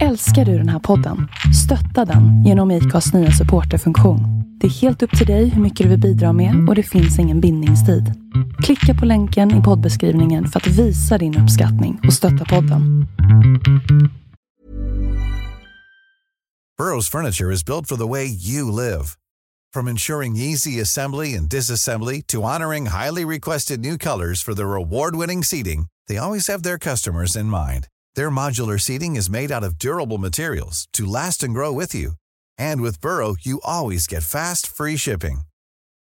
Älskar du den här podden? Stötta den genom IKAs nya supporterfunktion. Det är helt upp till dig hur mycket du vill bidra med och det finns ingen bindningstid. Klicka på länken i poddbeskrivningen för att visa din uppskattning och stötta podden. Burrow's furniture is built for the way you live. From ensuring easy assembly and disassembly to honoring highly requested new colors for their award-winning seating, they always have their customers in mind. Their modular seating is made out of durable materials to last and grow with you. And with Burrow, you always get fast, free shipping.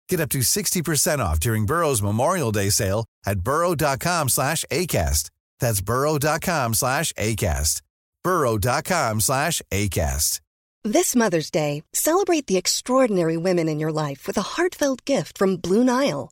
Get up to 60% off during Burrow's Memorial Day sale at burrow.com slash ACAST. That's burrow.com slash ACAST. burrow.com slash ACAST. This Mother's Day, celebrate the extraordinary women in your life with a heartfelt gift from Blue Nile.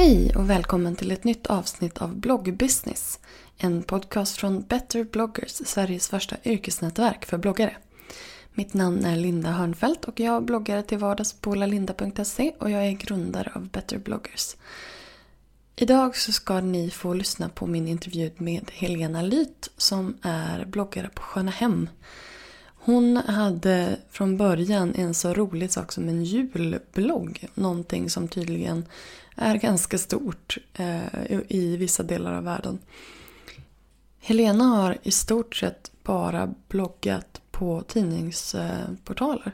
Hej och välkommen till ett nytt avsnitt av Bloggbusiness. En podcast från Better bloggers, Sveriges första yrkesnätverk för bloggare. Mitt namn är Linda Hörnfeldt och jag bloggar till vardags på lalinda.se och jag är grundare av Better bloggers. Idag så ska ni få lyssna på min intervju med Helena Lyth som är bloggare på Sköna Hem. Hon hade från början en så rolig sak som en julblogg. Någonting som tydligen är ganska stort eh, i vissa delar av världen. Helena har i stort sett bara bloggat på tidningsportaler.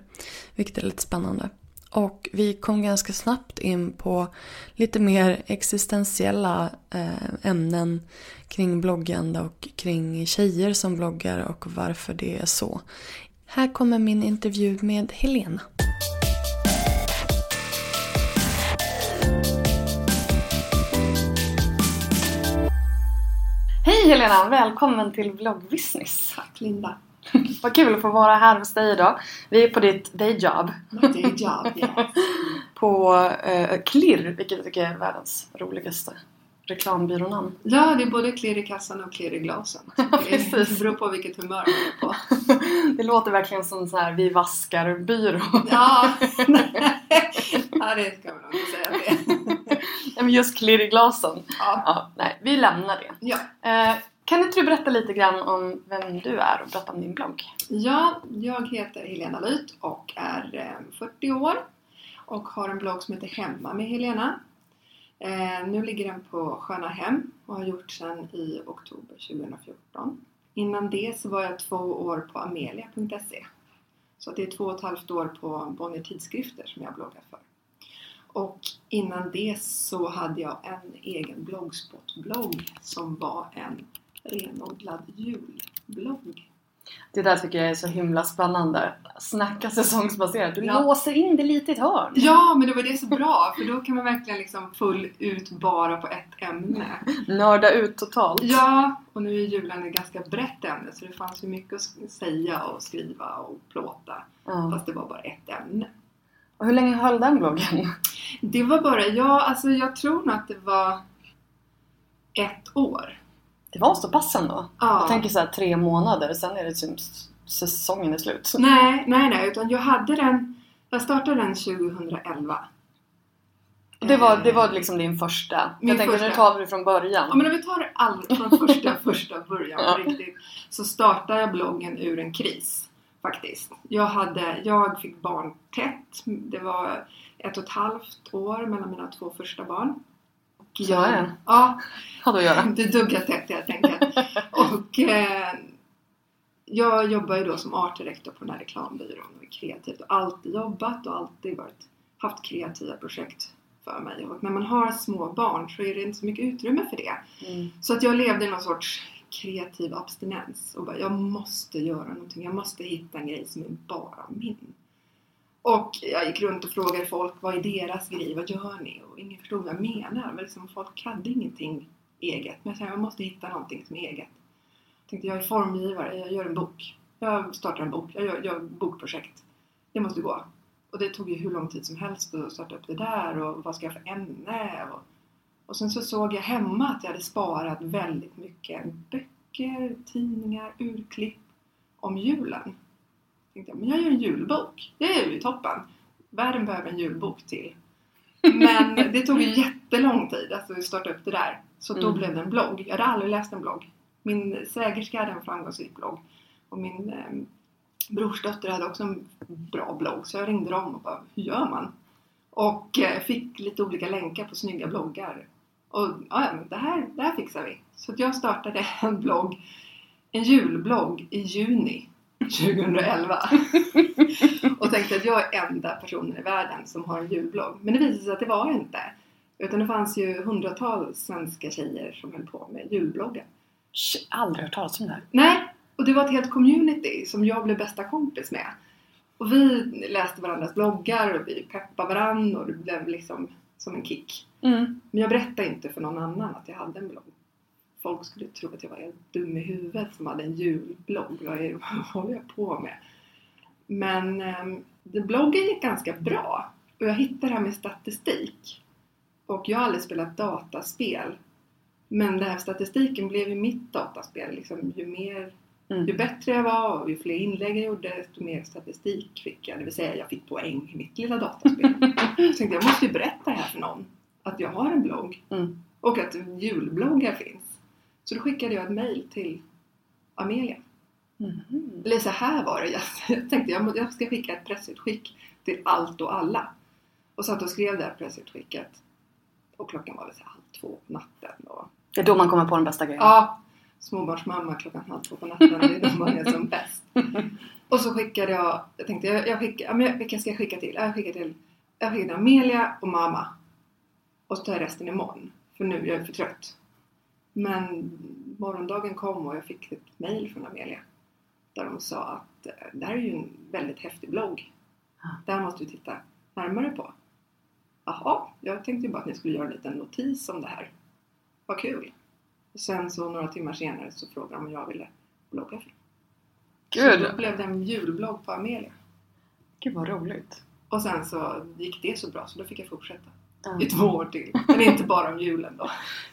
Vilket är lite spännande. Och vi kom ganska snabbt in på lite mer existentiella eh, ämnen kring bloggande och kring tjejer som bloggar och varför det är så. Här kommer min intervju med Helena. Hej Helena! Välkommen till Bloggbusiness. Tack Linda. Vad kul att få vara här hos dig idag. Vi är på ditt dayjob. Dayjob, ja. på eh, Klirr, vilket jag tycker är världens roligaste reklambyrånamn. Ja, det är både klirr i kassan och klirr i glasen. Det beror på vilket humör man är på. det låter verkligen som så här vi vaskar byrå. Ja, ja det ska man nog inte säga det. Nej, men just klirr i glasen. Ja. Ja, nej, vi lämnar det. Ja. Eh, kan inte du berätta lite grann om vem du är och berätta om din blogg? ja, jag heter Helena Lyth och är eh, 40 år och har en blogg som heter Hemma med Helena. Eh, nu ligger den på Sköna Hem och har gjort sedan i oktober 2014. Innan det så var jag två år på amelia.se. Så det är två och ett halvt år på Bonnier Tidskrifter som jag bloggar för. Och innan det så hade jag en egen bloggspotblogg som var en renodlad julblogg. Det där tycker jag är så himla spännande. Snacka säsongsbaserat. Du Ja. låser in det lite i ett hörn. Ja, men det var det så bra för då kan man verkligen liksom full ut bara på ett ämne. Nörda ut totalt. Ja, och nu är julen ett ganska brett ämne så det fanns ju mycket att säga och skriva och plåta. Ja. Fast det var bara ett ämne. Och hur länge höll den bloggen? Det var bara, ja alltså jag tror nog att det var ett år. Det var så pass ändå. Ja. Jag tänker så här tre månader, sen är det som säsongen är slut. Nej, nej, nej, utan jag hade den, jag startade den 2011. Det var, det var liksom din första. Min jag tänker första. nu tar vi det från början. Ja men om vi tar allt från första, första början Ja. riktigt. Så startade jag bloggen ur en kris. Faktiskt. Jag, hade, jag fick barn tätt. Det var ett och ett halvt år mellan mina två första barn. Och Ja, ja. Ja, Hade att göra. det duggar tätt helt enkelt. och eh, jag jobbar ju då som art director på den här reklambyrån och är kreativt och alltid jobbat och alltid varit, haft kreativa projekt för mig. Och när man har små barn så är det inte så mycket utrymme för det. Mm. Så att jag levde i någon sorts kreativ abstinens och bara, jag måste göra någonting. Jag måste hitta en grej som är bara min. Och jag gick runt och frågade folk vad är deras grej, vad gör ni? Och ingen förstod vad jag menade. Men liksom, folk hade ingenting eget. Men jag tänkte jag måste hitta någonting som är eget. Jag tänkte jag är formgivare, jag gör en bok. Jag startar en bok, jag gör, gör bokprojekt. Det måste gå. Och det tog ju hur lång tid som helst att starta upp det där och vad ska jag för ämne? Och, och sen så såg jag hemma att jag hade sparat väldigt mycket böcker, tidningar, urklipp om julen. Tänkte jag, men jag gör en julbok. Det är ju toppen. Världen behöver en julbok till. Men det tog ju jättelång tid att starta upp det där. Så då Mm. blev det en blogg. Jag hade aldrig läst en blogg. Min svägerska hade en framgångsrik blogg. Och min eh, brorsdotter hade också en bra blogg. Så jag ringde dem och bara, hur gör man? Och eh, fick lite olika länkar på snygga bloggar. Och ja, men det här, det här fixar vi. Så jag startade en blogg, en julblogg i juni 2011. och tänkte att jag är enda personen i världen som har en julblogg. Men det visade sig att det var inte. Utan det fanns ju hundratals svenska tjejer som höll på med julbloggar. Shit, Aldrig hört talas om det här. Nej, och det var ett helt community som jag blev bästa kompis med. Och vi läste varandras bloggar och vi peppade varandra och det blev liksom som en kick. Mm. Men jag berättade inte för någon annan att jag hade en blogg. Folk skulle tro att jag var helt dum i huvudet som hade en julblogg. Vad, är, vad håller jag på med? Men eh, bloggen gick ganska bra. Och jag hittade det här med statistik. Och jag har aldrig spelat dataspel. Men den här statistiken blev ju mitt dataspel. Liksom, ju, mer, Mm. ju bättre jag var och ju fler inlägg jag gjorde desto mer statistik fick jag. Det vill säga jag fick poäng i mitt lilla dataspel. Jag tänkte jag måste ju berätta det här för någon. Att jag har en blogg. Mm. Och att julbloggar finns. Så då skickade jag ett mail till Amelia. Mhm. Eller så här var det. Jag, tänkte jag, må- jag ska skicka ett pressutskick till allt och alla. Och satt och skrev det här pressutskicket. Och klockan var väl halv två på natten. Och, Det är då man kommer på den bästa grejen. ja, småbarnsmamma klockan halv två på natten. Det är då man är som bäst. Och så skickade jag, jag tänkte jag, jag skickar, men jag, vilka ska jag skicka till? Jag skickar till, jag skickar till Amelia och mamma. Och så tar jag resten imorgon. För nu är jag för trött. Men morgondagen kom och jag fick ett mail från Amelia. Där de sa att eh, det här är ju en väldigt häftig blogg. Det här måste du titta närmare på. Jaha, jag tänkte ju bara att ni skulle göra en liten notis om det här. Vad kul! Och sen så några timmar senare så frågade de om jag ville blogga för dem. Så Gud, då blev det en julblogg på Amelia. Gud vad roligt. Och sen så gick det så bra så då fick jag fortsätta. Ja. I två år till. Men inte bara om julen då.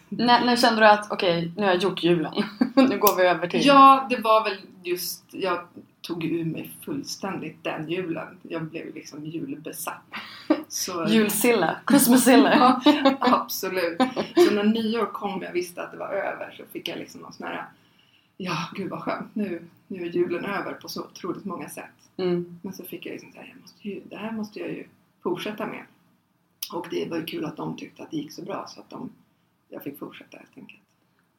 När, när kände du att okej, nu har jag gjort julen. nu går vi över till... Ja, det var väl just, jag tog ur mig fullständigt den julen. Jag blev liksom julbesatt. Så, Julsilla. Christmasilla. Ja, absolut. Så när nyår kom och jag visste att det var över så fick jag liksom någon sån här Ja, gud vad skönt. Nu, nu är julen över på så otroligt många sätt. Mm. Men så fick jag liksom säga, jag måste ju, det här måste jag ju fortsätta med. Och det var ju kul att de tyckte att det gick så bra så att de, jag fick fortsätta helt enkelt.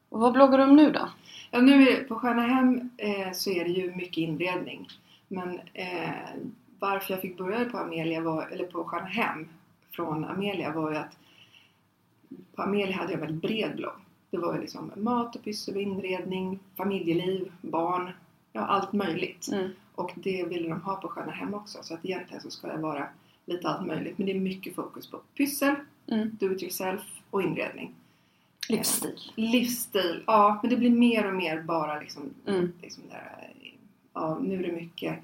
Och vad bloggar du om nu då? Ja, nu på Sköna Hem eh, så är det ju mycket inredning. Men eh, varför jag fick börja på Amelia var, eller på Sköna Hem från Amelia var ju att på Amelia hade jag en väldigt bred blogg. Det var liksom mat och pyssel, inredning, familjeliv, barn, ja allt möjligt. Mm. Och det ville de ha på Sköna Hem också. Så att egentligen så ska jag vara lite allt möjligt. Men det är mycket fokus på pyssel, Mm. do it yourself och inredning. Livsstil. Livsstil, ja. Men det blir mer och mer bara liksom, Mm. liksom där, ja, nu är det mycket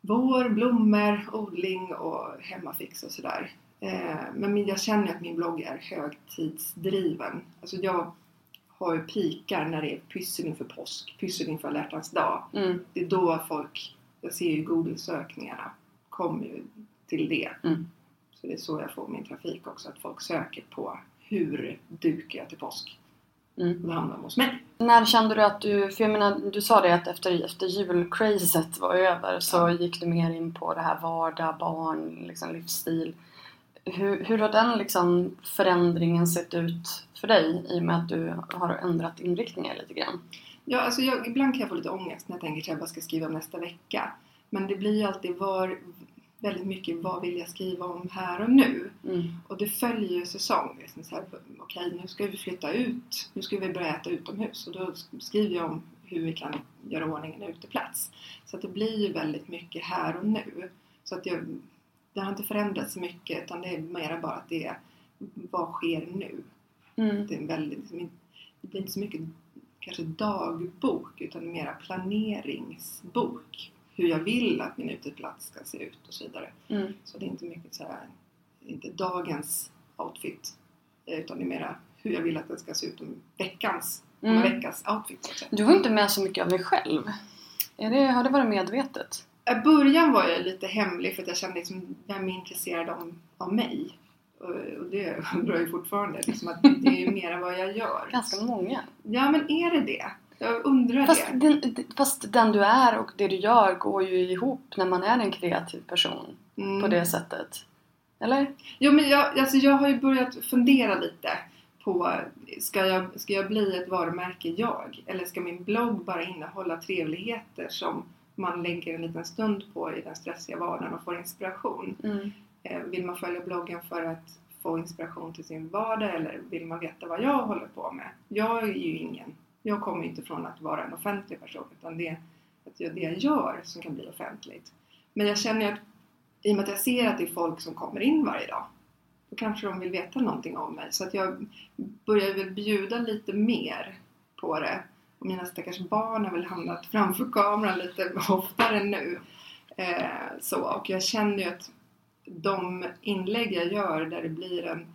vår, blommor, odling och hemmafix och sådär. Eh, men jag känner att min blogg är högtidsdriven. Alltså jag har ju pikar när det är pyssel inför påsk, pyssel inför alla dag. Mm. Det är då folk, jag ser ju Google-sökningarna, kommer ju till det. Mm. Så det är så jag får min trafik också, att folk söker på hur dukar jag till påsk? Mm. Då hamnar hos mig. När kände du att du, för jag menar du sa det att efter, efter julcrazet var över så Ja. gick du mer in på det här vardag, barn, liksom livsstil. Hur, hur har den liksom förändringen sett ut för dig i och med att du har ändrat inriktningar lite grann? Ja, alltså jag, ibland kan jag få lite ångest när jag tänker att jag bara ska skriva om nästa vecka. Men det blir ju alltid var, väldigt mycket vad vill jag skriva om här och nu? Mm. Och det följer ju säsong. Liksom så här, Okej, nu ska vi flytta ut. Nu ska vi börja äta utomhus. Och då skriver jag om hur vi kan göra ordning en uteplats. Så att det blir ju väldigt mycket här och nu. Så att jag, det har inte förändrats så mycket utan det är mer bara att det är vad sker nu? Mm. Det, är väldigt, det blir inte så mycket kanske dagbok utan mera planeringsbok. Hur jag vill att min uteplats ska se ut och så vidare. Mm. Så det är inte mycket så här, inte dagens outfit utan det är mera hur jag vill att den ska se ut om veckans, om Mm. veckas outfit. Du har inte med så mycket av dig själv. Är det, har det varit medvetet? I början var jag lite hemlig för att jag kände liksom, vem är intresserad av, av mig? Och, och det undrar jag ju fortfarande. Liksom att det är ju mera vad jag gör. Ganska många. Ja men är det det? Jag undrar Fast det. den, fast den du är och det du gör går ju ihop när man är en kreativ person Mm. på det sättet. Eller? Jo men jag, alltså jag har ju börjat fundera lite på ska jag, ska jag bli ett varumärke jag? Eller ska min blogg bara innehålla trevligheter som man lägger en liten stund på i den stressiga vardagen och får inspiration? Mm. Eh, Vill man följa bloggen för att få inspiration till sin vardag eller vill man veta vad jag håller på med? Jag är ju ingen, jag kommer inte från att vara en offentlig person utan det är att jag- det jag gör som kan bli offentligt. Men jag känner ju att i och med att jag ser att det är folk som kommer in varje dag då kanske de vill veta någonting om mig. Så att jag börjar väl bjuda lite mer på det. Och mina stackars barn har väl hamnat framför kameran lite oftare nu. Eh, så, och jag känner ju att de inlägg jag gör där det blir en,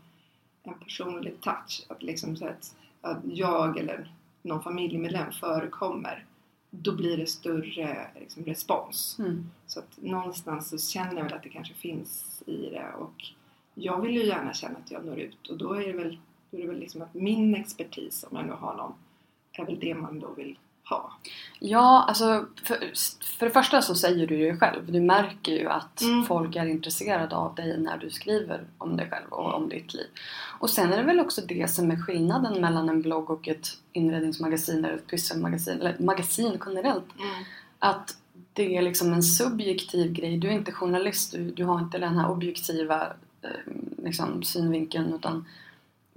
en personlig touch, att liksom så att, att jag eller någon familjemedlem förekommer, då blir det större liksom, respons. Mm. Så att någonstans så känner jag väl att det kanske finns i det och jag vill ju gärna känna att jag når ut och då är det väl, då är det väl liksom att min expertis, om jag nu har någon, är väl det man då vill ha. Ja, alltså för, för det första så säger du ju själv. Du märker ju att Mm. folk är intresserade av dig när du skriver om dig själv och om ditt liv. Och sen är det väl också det som är skillnaden mellan en blogg och ett inredningsmagasin eller ett pysselmagasin, eller ett magasin generellt. Att det är liksom en subjektiv grej. Du är inte journalist, du, du har inte den här objektiva eh, liksom, synvinkeln utan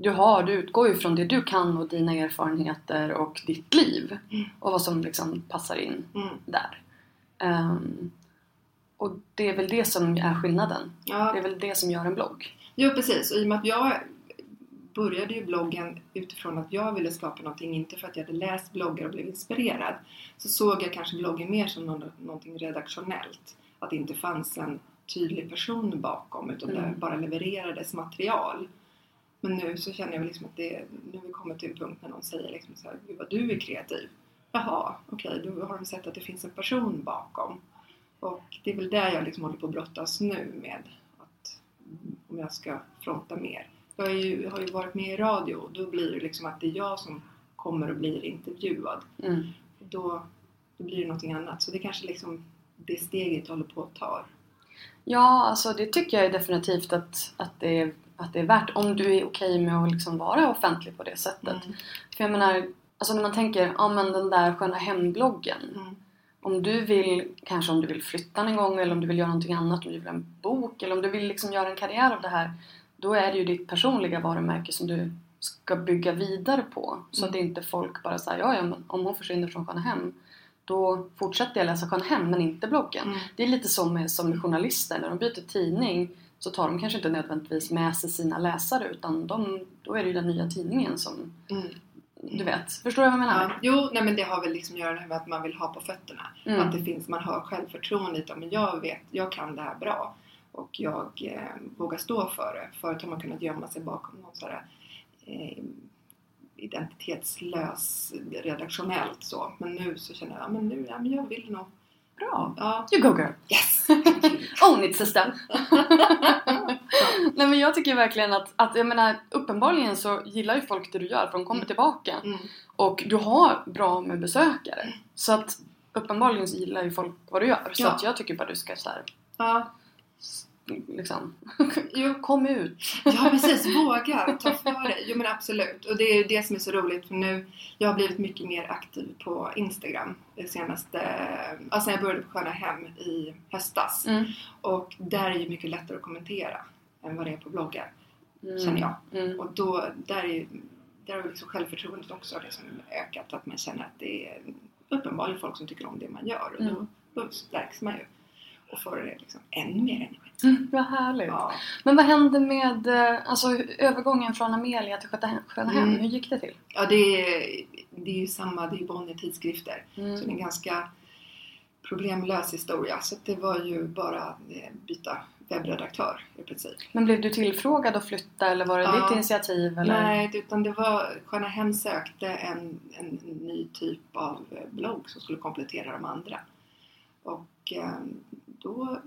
du, har, du utgår ju från det du kan och dina erfarenheter och ditt liv Mm. och vad som liksom passar in Mm. där. Ehm, och det är väl det som är skillnaden. Ja, Det är väl det som gör en blogg. Jo precis, och i och med att jag började ju bloggen utifrån att jag ville skapa någonting, inte för att jag hade läst bloggar och blev inspirerad. Så såg jag kanske bloggen mer som någon, någonting redaktionellt. Att det inte fanns en tydlig person bakom utan Mm. det bara levererades material. Men nu så känner jag liksom att det, nu har vi kommit till en punkt när någon säger liksom så här, Gud vad du är kreativ. Jaha, okej, då har de sett att det finns en person bakom. Och det är väl där jag liksom håller på att brottas nu med att om jag ska fronta mer. Jag har ju, har ju varit med i radio och då blir det liksom att det är jag som kommer och blir intervjuad. Mm. Då, då blir det någonting annat. Så det kanske liksom det steget håller på att ta. Ja, alltså det tycker jag definitivt att, att, det, är, att det är värt. Om du är okej med att liksom vara offentlig på det sättet. Mm. För jag menar, alltså när man tänker, ja men den där sköna hembloggen. Mm. Om du vill, kanske om du vill flytta en gång eller om du vill göra någonting annat, om du vill göra en bok eller om du vill liksom göra en karriär av det här. Då är det ju ditt personliga varumärke som du ska bygga vidare på. Så Mm. att inte folk bara säger, ja ja men om hon försvinner från Sköna Hem då fortsätter jag läsa Sköna Hem men inte bloggen. Mm. Det är lite som med, som med journalister, när de byter tidning så tar de kanske inte nödvändigtvis med sig sina läsare utan de, då är det ju den nya tidningen som, Mm. du vet. Förstår du vad jag menar? Ja, jo, nej men det har väl liksom att göra med att man vill ha på fötterna. Mm. Att det finns, man har självförtroende i men jag vet, jag kan det här bra. Och jag eh, vågar stå för det. Förut har man kunnat gömma sig bakom någon sån här eh, identitetslös redaktionellt så. Men nu så känner jag, ja, men nu, ja, men jag vill nog. Bra! Ja, You go girl! yes! Own it sister! Nej men jag tycker verkligen att, att, jag menar uppenbarligen så gillar ju folk det du gör för de kommer Mm. tillbaka. Mm. Och du har bra med besökare. Så att uppenbarligen så gillar ju folk vad du gör. Så Ja. att jag tycker bara du ska så här, Ja, liksom, kom ut! Ja precis, våga ta för dig. Jo men absolut. Och det är ju det som är så roligt för nu, jag har blivit mycket mer aktiv på Instagram det senaste, alltså jag började på Sköna Hem i höstas. Mm. Och där är ju mycket lättare att kommentera än vad det är på bloggar, Mm. känner jag. Mm. Och då, där är där har liksom självförtroendet också liksom ökat, att man känner att det är uppenbarligen folk som tycker om det man gör och då, Mm. då stärks man ju. Och får liksom ännu mer energi. Mm, vad härligt. Ja. Men vad hände med eh, alltså, övergången från Amelia till Sköna Hem? Mm. Hur gick det till? Ja, det är, det är ju samma, det är Bonnier tidskrifter. Så det är Mm. en ganska problemlös historia. Så det var ju bara att eh, byta webbredaktör i princip. Men blev du tillfrågad att flytta eller var det Ja. ditt initiativ? Eller? Nej, utan det var Sköna Hem sökte en, en ny typ av eh, blogg som skulle komplettera de andra. Och eh, då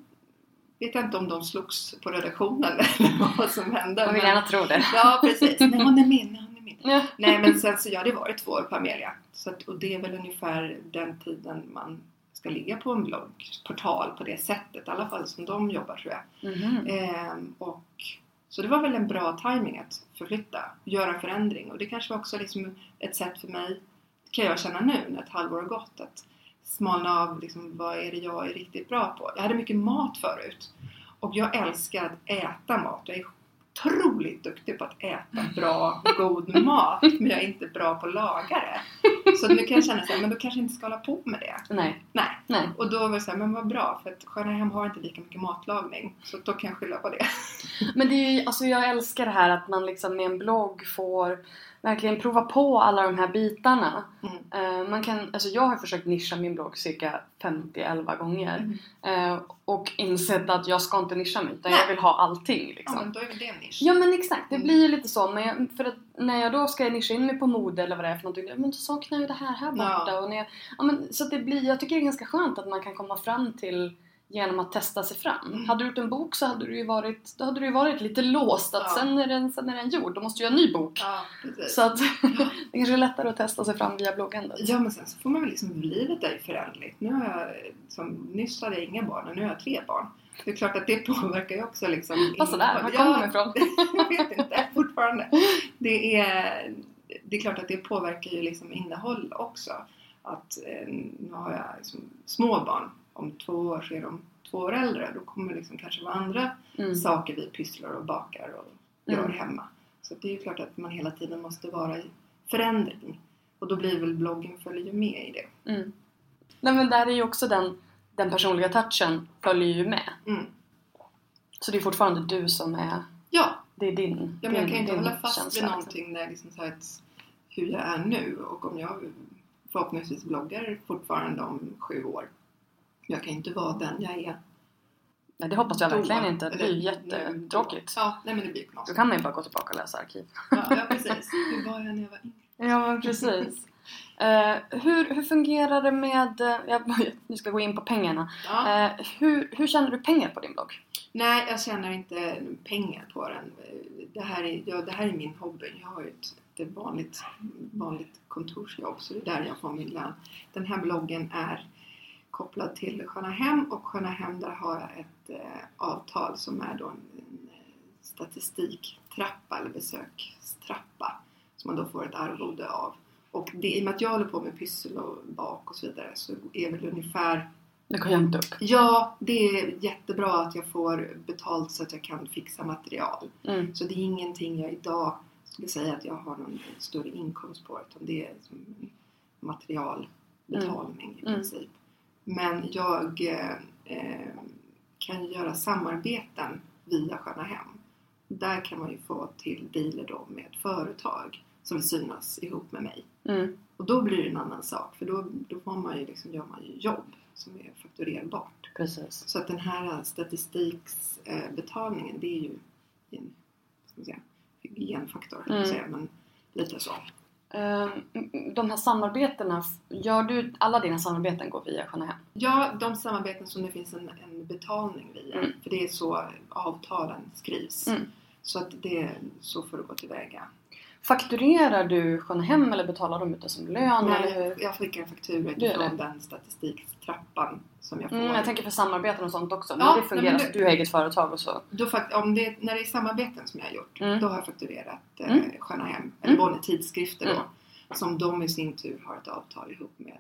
vet jag inte om de slogs på redaktionen eller vad som hände. Jag vill men- gärna tro det. Ja, precis. Nej, hon är min, hon är min. Ja. Nej, men sen så jag hade varit två år på Amelia. Så att, och det är väl ungefär den tiden man ska ligga på en bloggportal på det sättet. I alla fall som de jobbar tror jag. Mhm. Ehm, och, så det var väl en bra timing att förflytta, göra en förändring. Och det kanske var också liksom ett sätt för mig, kan jag känna nu när ett halvår har gått, att smalna av liksom, vad är det jag är riktigt bra på. Jag hade mycket mat förut. Och jag älskar att äta mat. Jag är otroligt duktig på att äta bra, god mat. Men jag är inte bra på att laga det. Så nu kan jag känna så här, men då kanske jag inte ska hålla på med det. Nej. Nej. Nej. Och då var det så här, men vad bra för att Sköna Hem har inte lika mycket matlagning. Så då kan jag skylla på det. Men det är ju, alltså jag älskar det här att man liksom med en blogg får verkligen prova på alla de här bitarna. Mm. Eh, man kan, alltså jag har försökt nischa min blogg cirka 50-11 gånger. Mm. Eh, och insett att jag ska inte nischa mig utan Nej. jag vill ha allting Ja liksom. men då är väl det en nisch. Ja men exakt, det Mm. blir ju lite så. Men jag, för att när jag då ska nischa in mig på mode eller vad det är för någonting. Men då saknar jag ju det här här borta. Ja. Och när jag, ja, men, så det blir, jag tycker det är ganska skönt att man kan komma fram till genom att testa sig fram. Mm. Hade du gjort en bok så hade du ju varit, då hade du varit lite låst. Att Ja. sen, är den, sen är den gjord, då måste du göra en ny bok. Ja. Så att det kanske är lättare att testa sig fram via bloggandet. Ja men sen så får man väl liksom, livet är ju föränderligt. Nu har jag, som nyss hade jag inga barn och nu har jag tre barn. Det är klart att det påverkar ju också liksom Vad sådär, var kommer de ifrån? jag vet inte fortfarande. Det är, det är klart att det påverkar ju liksom innehåll också. Att eh, nu har jag liksom små barn. Om två år så är de två år äldre. Då kommer det liksom kanske vara andra Mm. saker vi pysslar och bakar och gör Mm. hemma. Så det är ju klart att man hela tiden måste vara i förändring. Och då blir väl bloggen följer ju med i det. Mm. Nej men där är ju också den, den personliga touchen följer ju med. Mm. Så det är fortfarande du som är, Ja, det är din ja men jag din, kan ju inte hålla fast vid liksom. någonting där liksom så att hur jag är nu och om jag förhoppningsvis bloggar fortfarande om sju år. Jag kan inte vara den jag är Nej det hoppas jag verkligen då. inte. Det blir jättetråkigt. Ja, nej men det blir Då kan man ju bara gå tillbaka och läsa arkiv. Ja, ja precis. Hur var jag när jag var yngre? Ja men precis. Eh, hur, hur fungerar det med, eh, jag, nu ska gå in på pengarna. Ja. Eh, hur, hur tjänar du pengar på din blogg? Nej, jag tjänar inte pengar på den. Det här är, ja, det här är min hobby. Jag har ju ett, ett vanligt, vanligt kontorsjobb så det är där jag får min lön. Den här bloggen är kopplad till Sköna Hem och Sköna Hem där har jag ett eh, avtal som är då en, en statistiktrappa eller besökstrappa som man då får ett arvode av. Och det, i och med att jag håller på med pyssel och bak och så vidare så är väl ungefär Du kan jämta upp. Ja, det är jättebra att jag får betalt så att jag kan fixa material. Mm. Så det är ingenting jag idag skulle säga att jag har någon större inkomst på utan det är materialbetalning i Mm. princip. Men jag eh, eh, kan göra samarbeten via Sköna Hem. Där kan man ju få till dealer då med företag som vill synas ihop med mig. Mm. Och då blir det en annan sak för då, då får man ju liksom, gör man ju jobb som är fakturerbart. Precis. Så att den här statistiksbetalningen det är ju en säga, hygienfaktor, Mm. säga, men lite så. Eh, de här samarbetena, gör du, alla dina samarbeten går via Hem? Ja, de samarbeten som det finns en, en betalning via, Mm. för det är så avtalen skrivs. Mm. Så att det, så får det gå tillväga. Fakturerar du Sköna Hem eller betalar de ut det som lön? eller Nej, hur? jag skickar en faktura Du gör från det? den statistiktrappan som jag får. Mm, jag tänker för samarbeten och sånt också. Ja, när det nej, fungerar men så det- att du har eget företag och så. Då om det, när det är samarbeten som jag har gjort, Mm. då har jag fakturerat eh, Mm. Sköna Hem, eller Mm. Bonnier Tidskrifter då, Mm. som de i sin tur har ett avtal ihop med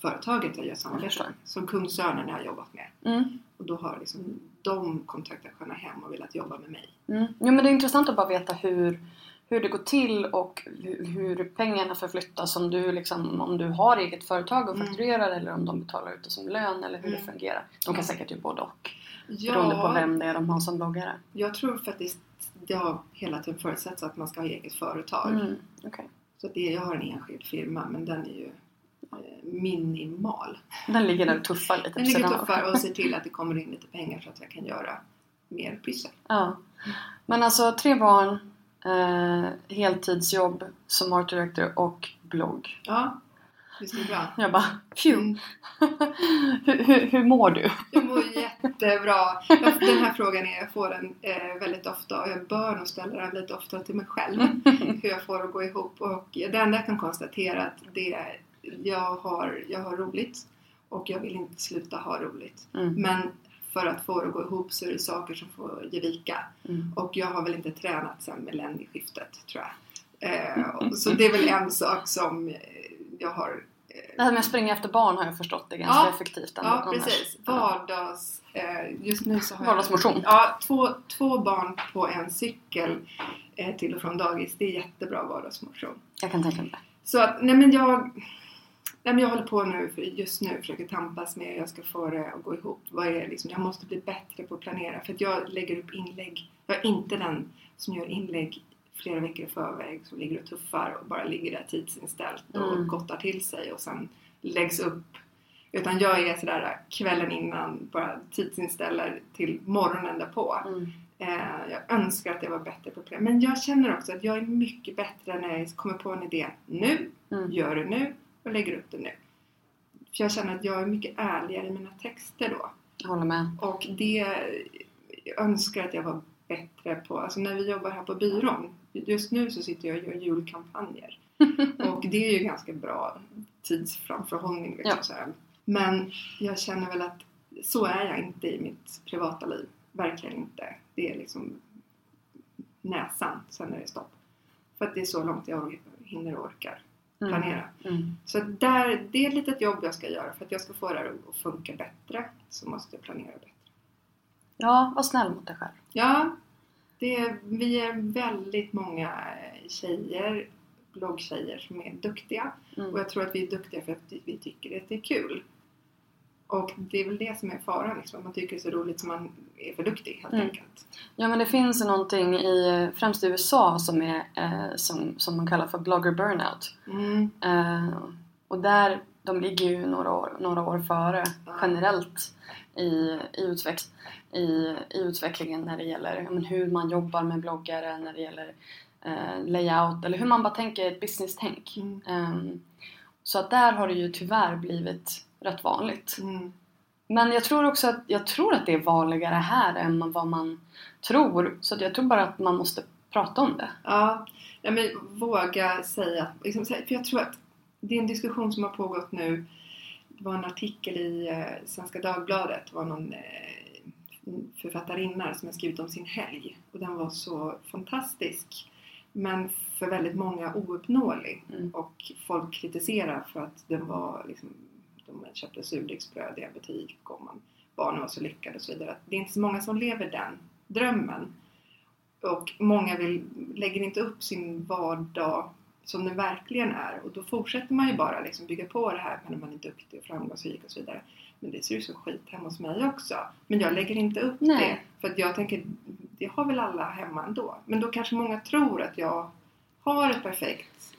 företaget jag gör Jag samarbete förstår. med. Som Kungsörnen har jag jobbat med. Mm. Och då har liksom de kontaktat Sköna Hem och velat jobba med mig. Mm. Jo, men det är intressant att bara veta hur, hur det går till och hur, pengarna förflyttas om du, liksom, om du har eget företag och Mm. fakturerar eller om de betalar ut det som lön eller hur det Mm. fungerar. De kan säkert göra både och Ja, beroende på vem det är de har som bloggare. Jag tror faktiskt det har hela tiden förutsatts att man ska ha eget företag. Mm. okej. Så det, jag har en enskild firma men den är ju eh, minimal. Den ligger där och tuffar lite Den ligger av. tuffare och ser till att det kommer in lite pengar så att jag kan göra mer pyssel. Ja. Men alltså tre barn, eh, heltidsjobb som art director och blogg. Ja, visst är det bra? Jag bara, phew! Mm. hur, hur, hur mår du? Jag mår jättebra. Den här frågan är, jag får den eh, väldigt ofta och jag bör nog ställa den lite oftare till mig själv. Hur jag får att gå ihop. Och det enda jag kan konstatera att det är, jag har, jag har roligt och jag vill inte sluta ha roligt. Mm. Men för att få det att gå ihop så är det saker som får ge vika. Mm. Och jag har väl inte tränat sedan millennieskiftet tror jag. Eh, och- så det är väl en sak som eh, jag har eh, Det här med att springa efter barn har jag förstått det ganska Ja. effektivt. ändå Ja, precis. Vardags... Eh, just nu så har Vardagsmotion. jag... Ja, två, två barn på en cykel eh, till och från dagis. Det är jättebra vardagsmotion. Jag kan tänka mig det. Så att, nej men jag... Nej men jag håller på nu, för just nu försöker tampas med hur jag ska få det att gå ihop. Vad är liksom, jag måste bli bättre på att planera. För att jag lägger upp inlägg. Jag är inte den som gör inlägg flera veckor i förväg som ligger och tuffar och bara ligger där tidsinställt och Mm. gottar till sig och sen läggs upp. Utan jag är sådär kvällen innan bara tidsinställer till morgonen därpå. Mm. Eh, jag önskar att jag var bättre på planera. Men jag känner också att jag är mycket bättre när jag kommer på en idé nu, Mm. gör det nu och lägger upp det nu. För jag känner att jag är mycket ärligare i mina texter då. Jag håller med. Och det jag önskar att jag var bättre på. Alltså när vi jobbar här på byrån. Just nu så sitter jag och gör julkampanjer. och det är ju ganska bra tidsframförhållning. Liksom, Ja. så här. Men jag känner väl att så är jag inte i mitt privata liv. Verkligen inte. Det är liksom näsan, sen är det stopp. För att det är så långt jag hinner och orkar. Planera. Mm. Så att där, det är ett litet jobb jag ska göra. För att jag ska få det här att funka bättre så måste jag planera bättre. Ja, var snäll mot dig själv. Ja, det är, vi är väldigt många tjejer, bloggtjejer som är duktiga. Mm. Och jag tror att vi är duktiga för att vi tycker att det är kul. Och det är väl det som är faran, liksom, att man tycker det är så roligt som man är för duktig helt Mm. enkelt. Ja men det finns någonting i, främst i USA som, är, eh, som, som man kallar för blogger burnout. Mm. Eh, och där, de ligger ju några år, några år före Ja. generellt i, i, utveck, i, i utvecklingen när det gäller men hur man jobbar med bloggare, när det gäller eh, layout eller hur man bara tänker ett business-tänk. Mm. Ehm, så att där har det ju tyvärr blivit rätt vanligt. Mm. Men jag tror också att, jag tror att det är vanligare här än vad man tror. Så jag tror bara att man måste prata om det. Ja, ja men våga säga, liksom, för jag tror att det är en diskussion som har pågått nu. Det var en artikel i eh, Svenska Dagbladet, det var någon eh, författarinna som har skrivit om sin helg och den var så fantastisk. Men för väldigt många ouppnåelig Mm. och folk kritiserar för att den var liksom, de köpte surdegsbröd i en butik och man, barnen var så lyckade och så vidare. Det är inte så många som lever den drömmen. Och många vill, lägger inte upp sin vardag som den verkligen är. Och då fortsätter man ju bara liksom bygga på det här när man är duktig och framgångsrik och så vidare. Men det ser ju så skit hemma hos mig också. Men jag lägger inte upp Nej. det. För att jag tänker, det har väl alla hemma ändå. Men då kanske många tror att jag har ett perfekt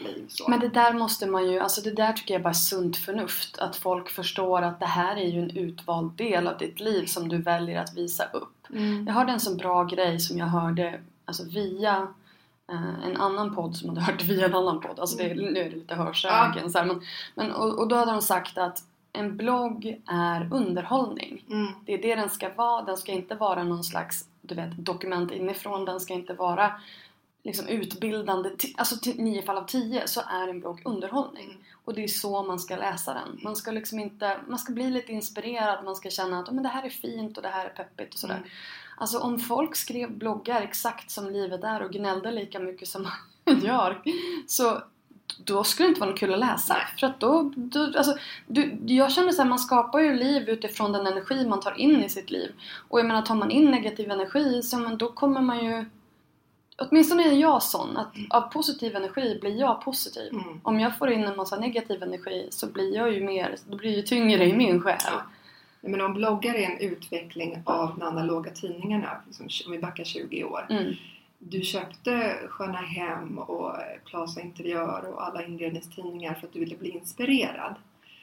liv. Så. Men det där måste man ju, alltså det där tycker jag bara är sunt förnuft. Att folk förstår att det här är ju en utvald del av ditt liv som du väljer att visa upp. Mm. Jag hörde en så bra grej som jag hörde alltså via eh, en annan podd som hade hört via en annan podd. Alltså det, är- nu är det lite hörsägen så här, men, men, och, och då hade de sagt att en blogg är underhållning. Mm. Det är det den ska vara. Den ska inte vara någon slags du vet, dokument inifrån. Den ska inte vara liksom, utbildande. Alltså till nio fall av tio så är en blogg underhållning. Mm. Och det är så man ska läsa den. Man ska liksom inte, man ska bli lite inspirerad. Man ska känna att "Ja, men det här är fint och det här är peppigt och sådär. Mm. Alltså om folk skrev bloggar exakt som livet är och gnällde lika mycket som man gör. Så då skulle det inte vara något kul att läsa. Nej. För att då, då alltså, du, jag känner så här, man skapar ju liv utifrån den energi man tar in i sitt liv. Och jag menar, tar man in negativ energi så men då kommer man ju åtminstone är jag sån att av positiv energi blir jag positiv. Mm. Om jag får in en massa negativ energi så blir jag ju mer, då blir ju tyngre i min själ. Ja. Men om bloggar är en utveckling av de analoga tidningarna, liksom, om vi backar 20 år. Mm. Du köpte Sköna Hem och Plaza Interiör och alla inredningstidningar för att du ville bli inspirerad.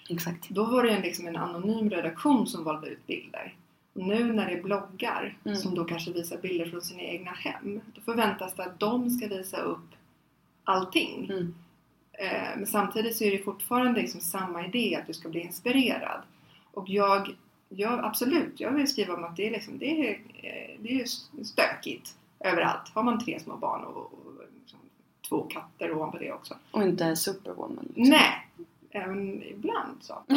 Exakt. Då var det liksom en anonym redaktion som valde ut bilder. Nu när det är bloggar Mm. som då kanske visar bilder från sina egna hem. Då förväntas det att de ska visa upp allting. Mm. Eh, men samtidigt så är det fortfarande liksom samma idé att du ska bli inspirerad. Och jag, jag absolut, jag vill skriva om att det är, liksom, det är, eh, det är stökigt överallt. Har man tre små barn och, och liksom, två katter ovanpå det också. Och inte superwoman. liksom. Nej! Även ibland så.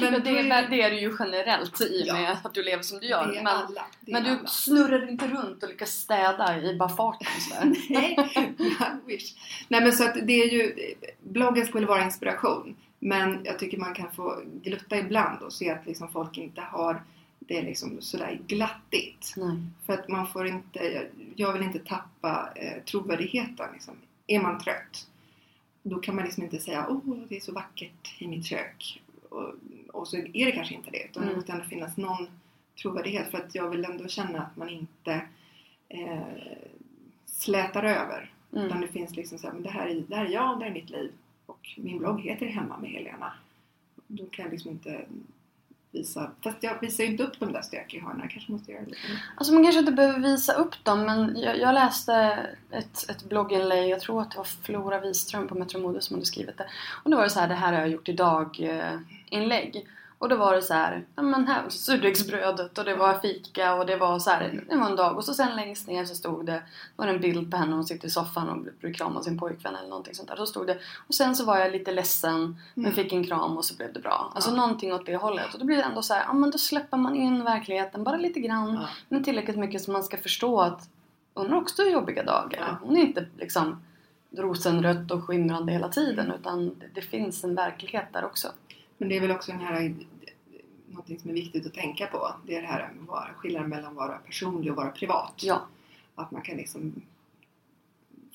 Men det, är- det är det ju generellt i och Ja. med att du lever som du gör. Men alla. Men du alla. snurrar inte runt och lyckas städa i bara farten. Nej, I wish. Nej men så att det är ju, bloggen skulle vara inspiration. Men jag tycker man kan få glutta ibland och se att liksom folk inte har det liksom sådär glattigt. Nej. För att man får inte, jag, jag vill inte tappa eh, trovärdigheten liksom. Är man trött, då kan man liksom inte säga åh det är så vackert i mitt kök. Och, och så är det kanske inte det. Utan det Mm. måste ändå finnas någon trovärdighet. För att jag vill ändå känna att man inte eh, slätar över. Utan Mm. det finns liksom så här, men det här, är, det här är jag, det här är mitt liv. Och min blogg heter Hemma med Helena. Då kan jag liksom inte visa, fast jag visar ju inte upp de där stökiga hörnen. Kanske måste göra det lite. Alltså man kanske inte behöver visa upp dem men jag, jag läste ett, ett blogginlägg, jag tror att det var Flora Wiström på Metro Mode som hade skrivit det. Och då var det så här, det här har jag gjort idag eh, inlägg. Och då var det så här, ja men här surdegsbrödet och det var fika och det var så här, det var en dag. Och så sen längst ner så stod det, var det en bild på henne, hon sitter i soffan och kramad av sin pojkvän eller någonting sånt där. Så stod det, och sen så var jag lite ledsen men Mm. fick en kram och så blev det bra. Alltså Ja. någonting åt det hållet. Och då blir det ändå så här, ja men då släpper man in verkligheten bara lite grann. Ja. Men tillräckligt mycket så man ska förstå att hon har också jobbiga dagar. Ja. Hon är inte liksom rosenrött och skimrande hela tiden utan det, det finns en verklighet där också. Men det är väl också den här någonting som är viktigt att tänka på. Det är det här med skillnaden mellan att vara personlig och vara privat. Ja, Att man kan liksom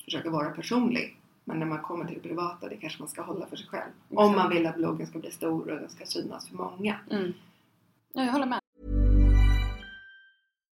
försöka vara personlig. Men när man kommer till det privata, det kanske man ska hålla för sig själv. Om Exakt. man vill att bloggen ska bli stor och den ska synas för många. mm. ja jag håller med.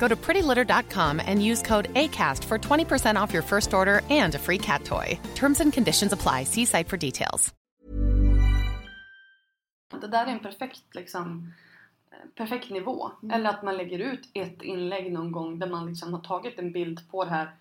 Go to prettylitter.com and use code ACAST for 20% off your first order and a free cat toy. Terms and conditions apply. See site for details. Det där är en perfekt liksom perfekt nivå. Mm. Eller att man lägger ut ett inlägg någon gång där man liksom har tagit en bild på det här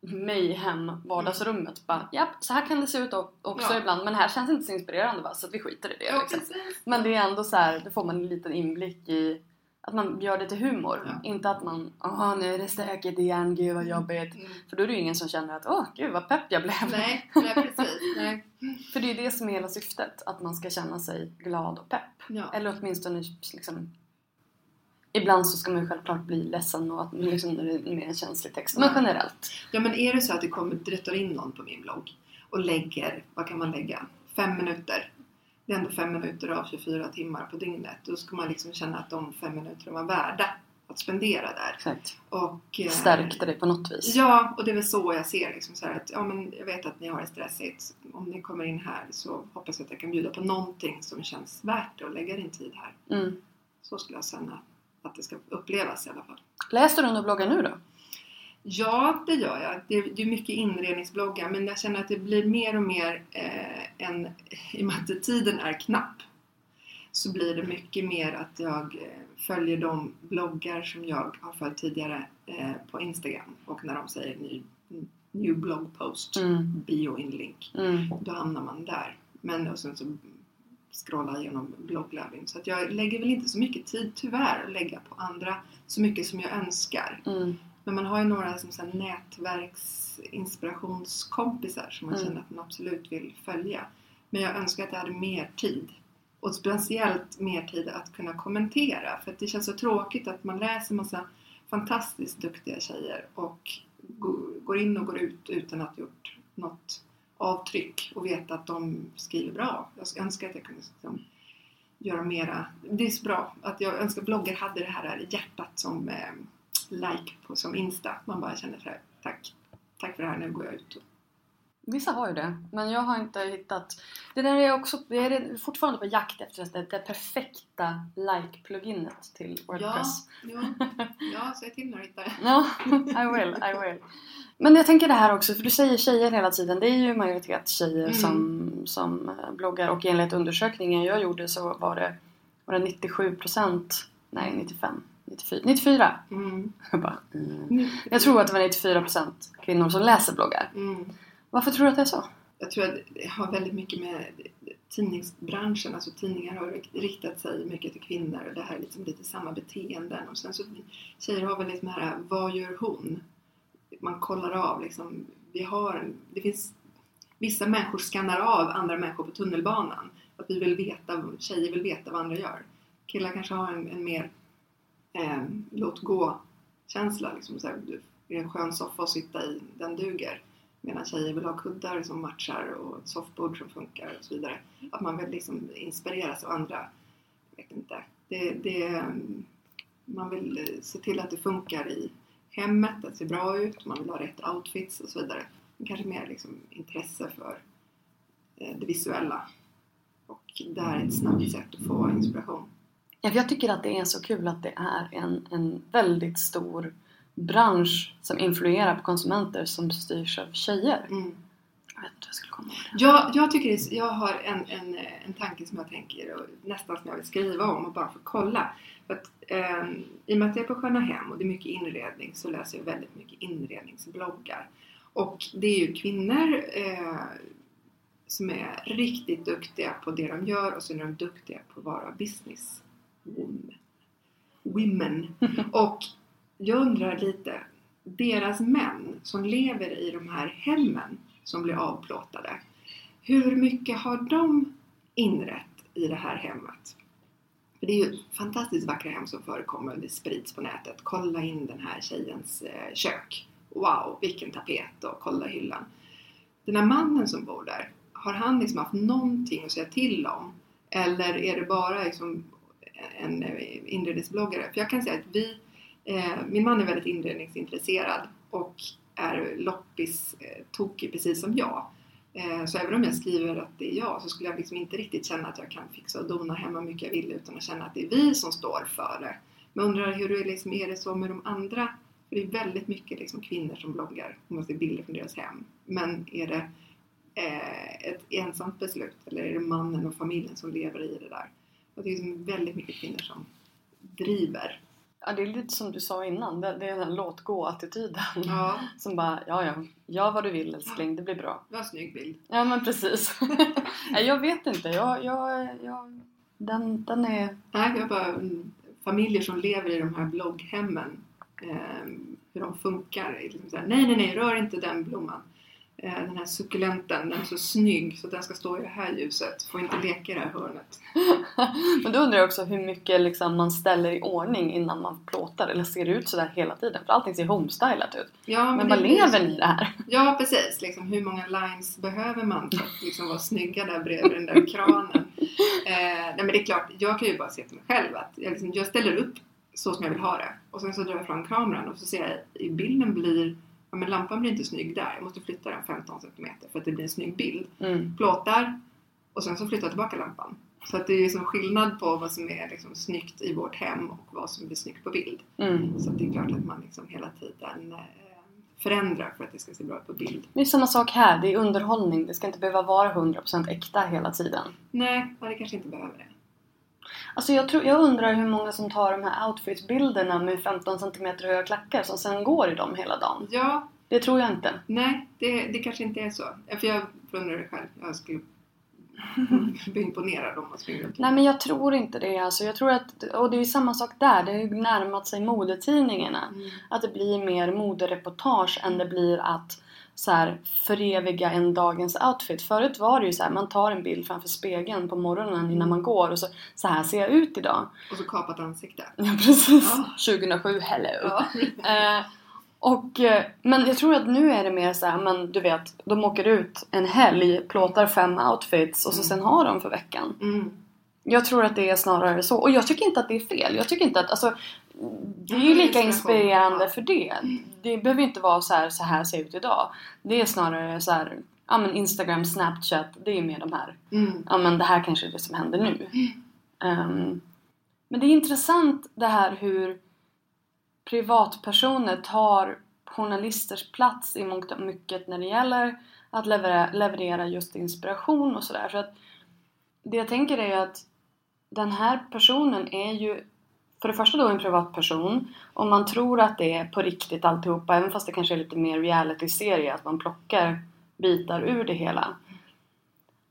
mayhem vardagsrummet. Bara, japp, så här kan det se ut också Ja. ibland men det här känns inte så inspirerande va? så att vi skiter i det. Ja, liksom. Men det är ändå så här, då får man en liten inblick i att man gör det till humor. Ja. Inte att man, åh nu är det stökigt igen, gud vad jobbigt. Mm. För då är det ju ingen som känner att, åh gud vad pepp jag blev. Nej, nej precis. Nej. För det är ju det som är hela syftet, att man ska känna sig glad och pepp. Ja. Eller åtminstone liksom Ibland så ska man ju självklart bli ledsen och att liksom, det är mer en känslig text. Men generellt. ja men är det så att det kommer drättar in någon på min blogg och lägger, vad kan man lägga? Fem minuter. Det är ändå fem minuter av 24 timmar på dygnet. Då ska man liksom känna att de fem minuterna var värda att spendera där. Exakt. Och, eh, Stärkte dig på något vis. Ja, och det är väl så jag ser liksom så att ja, men jag vet att ni har det stressigt. Om ni kommer in här så hoppas jag att jag kan bjuda på någonting som känns värt och lägga din tid här. Mm. Så skulle jag känna att det ska upplevas i alla fall. Läser du några bloggar nu då? Ja, det gör jag. Det är, det är mycket inredningsbloggar men jag känner att det blir mer och mer eh, en, i och med att tiden är knapp så blir det mycket mer att jag eh, följer de bloggar som jag har följt tidigare eh, på Instagram och när de säger ny, new blog post, Mm. bio in link, Mm. då hamnar man där. Men och sen så scrolla igenom blogglögning. Så att jag lägger väl inte så mycket tid tyvärr att lägga på andra så mycket som jag önskar. Mm. Men man har ju några som så här nätverksinspirationskompisar som man Mm. känner att man absolut vill följa. Men jag önskar att jag hade mer tid. Och speciellt mer tid att kunna kommentera. För att det känns så tråkigt att man läser massa fantastiskt duktiga tjejer och går in och går ut utan att ha gjort något avtryck och veta att de skriver bra. Jag önskar att jag kunde liksom göra mera. Det är så bra att jag önskar bloggar hade det här hjärtat som eh, like på, som Insta. Man bara känner så här, tack. Tack för det här, nu går jag ut. Vissa har ju det, men jag har inte hittat... Det där är också... Jag är fortfarande på jakt efter det, det perfekta like-pluginet till Wordpress. Ja, ja, säg till när du hittar det. Ja, I will, I will. Men jag tänker det här också, för du säger tjejer hela tiden. Det är ju majoritet tjejer Mm. som, som eh, bloggar och enligt undersökningen jag gjorde så var det, var det 97% Nej, 95. 94. 94. Mm. Jag, bara, mm. jag tror att det var 94% kvinnor som läser bloggar. Mm. Varför tror du att det är så? Jag tror att det har väldigt mycket med tidningsbranschen, alltså tidningar har riktat sig mycket till kvinnor och det här är liksom lite samma beteenden. Och sen så tjejer har väl liksom det här, vad gör hon? Man kollar av liksom, vi har det finns vissa människor skannar av andra människor på tunnelbanan. Att vi vill veta, tjejer vill veta vad andra gör. Killar kanske har en, en mer eh, låt gå känsla. Liksom, så här, det är en skön soffa att sitta i, den duger. Medan tjejer vill ha kuddar som matchar och ett soffbord som funkar och så vidare. Att man vill liksom inspireras av andra. Jag vet inte. Det, det, man vill eh, se till att det funkar i hemmet, att det ser bra ut, man vill ha rätt outfits och så vidare. Men kanske mer liksom intresse för eh, det visuella. Och här är ett snabbt sätt att få inspiration. Ja, jag tycker att det är så kul att det är en, en väldigt stor bransch som influerar på konsumenter som styrs av tjejer. Mm. Jag vet inte jag skulle komma ihåg. Jag, jag, tycker är- jag har en, en, en tanke som jag tänker och nästan som jag vill skriva om och bara få kolla. För att, eh, I och med att jag är på Sköna Hem och det är mycket inredning så läser jag väldigt mycket inredningsbloggar. Och det är ju kvinnor eh, som är riktigt duktiga på det de gör och så är de duktiga på att vara business women. Och jag undrar lite, deras män som lever i de här hemmen som blir avplåtade. Hur mycket har de inrett i det här hemmet? För det är ju fantastiskt vackra hem som förekommer, det sprids på nätet. Kolla in den här tjejens eh, kök. Wow, vilken tapet och kolla hyllan. Den här mannen som bor där, har han liksom haft någonting att säga till om? Eller är det bara liksom en eh, inredningsbloggare? För jag kan säga att vi, eh, min man är väldigt inredningsintresserad och är loppistokig eh, precis som jag. Eh, Så även om jag skriver att det är jag så skulle jag liksom inte riktigt känna att jag kan fixa och dona hemma hur mycket jag vill utan att känna att det är vi som står för det. Men jag undrar hur det liksom, är det så med de andra? För det är väldigt mycket liksom kvinnor som bloggar och man ser bilder från deras hem. Men är det eh, ett ensamt beslut eller är det mannen och familjen som lever i det där? Och det är liksom väldigt mycket kvinnor som driver. Ja, det är lite som du sa innan, det, det är den låt gå-attityden. Ja, Som bara, ja ja, gör vad du vill älskling, det blir bra. det var en snygg bild. Ja men precis. Nej, jag vet inte, jag, jag, jag, den, den är... Nej, jag bara familjer som lever i de här blogghemmen. Eh, hur de funkar. Liksom så här, nej, nej, nej, rör inte den blomman. Eh, den här suckulenten, den är så snygg så den ska stå i det här ljuset. Får inte leka i det här hörnet. Men då undrar jag också hur mycket liksom, man ställer i ordning innan man plåtar eller ser ut sådär hela tiden? För allting ser homestylat ut. Ja, Men vad lever ni i det här? Ja, precis. Liksom, hur många lines behöver man för att liksom, vara snygga där bredvid den där kranen? nej men det är klart, jag kan ju bara se till mig själv att jag, liksom, jag ställer upp så som jag vill ha det. Och sen så drar jag fram kameran och så ser jag i bilden blir ja, men lampan blir inte snygg där. Jag måste flytta den 15 cm för att det blir en snygg bild. Mm. Plåtar och sen så flyttar jag tillbaka lampan. Så att det är liksom skillnad på vad som är liksom snyggt i vårt hem och vad som blir snyggt på bild. Mm. Så det är klart att man liksom hela tiden eh, förändrar för att det ska se bra ut på bild. Det är samma sak här, det är underhållning. Det ska inte behöva vara 100% äkta hela tiden. Nej, det kanske inte behöver det. Alltså jag, tror, jag undrar hur många som tar de här outfit-bilderna med 15 cm höga klackar som sen går i dem hela dagen. Ja, Det tror jag inte. nej, det, det kanske inte är så. För jag undrar det själv. Jag skulle bli imponerad om man springer runt. Nej men jag tror inte det alltså. Jag tror att, och det är ju samma sak där, det har ju närmat sig modetidningarna. Mm. Att det blir mer modereportage än det blir att så här, föreviga en dagens outfit. Förut var det ju så här, man tar en bild framför spegeln på morgonen innan man går och så, så här ser jag ut idag. Och så kapat ansikte. Ja precis. Ja. 2007, hello. Ja. Eh, och, eh, men jag tror att nu är det mer så här, men du vet, de åker ut en helg, plåtar fem outfits och så sen har de för veckan. Mm. Jag tror att det är snarare så. Och jag tycker inte att det är fel. Jag tycker inte att, alltså, det är ju lika inspirerande för det. Det behöver ju inte vara så här, så här ser ut idag. Det är snarare så här, ja men Instagram, Snapchat, det är mer de här, Mm. ja men det här kanske är det som händer nu. Ehm, men det är intressant det här hur privatpersoner tar journalisters plats i mångt och mycket när det gäller att leverera, leverera just inspiration och sådär. Så att det jag tänker är att den här personen är ju för det första då en privatperson och man tror att det är på riktigt alltihopa även fast det kanske är lite mer reality-serie att man plockar bitar ur det hela.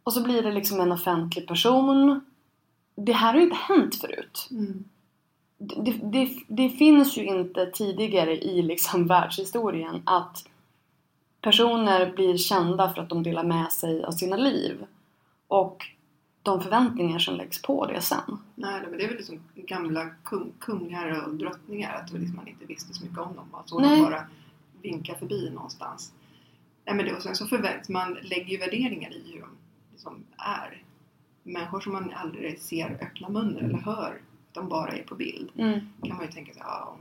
Och så blir det liksom en offentlig person. Det här har ju inte hänt förut Mm. det, det, det finns ju inte tidigare i liksom världshistorien att personer blir kända för att de delar med sig av sina liv. Och de förväntningar som läggs på det sen. Nej, men det är väl liksom gamla kung, kungar och drottningar att liksom man inte visste så mycket om dem. Alltså Nej. de bara vinkar förbi någonstans. Nej, men det, och sen så förväntas man lägger ju värderingar i hur de liksom är. Människor som man aldrig ser öppna munnen eller hör, de bara är på bild. kan man ju tänka sig, ja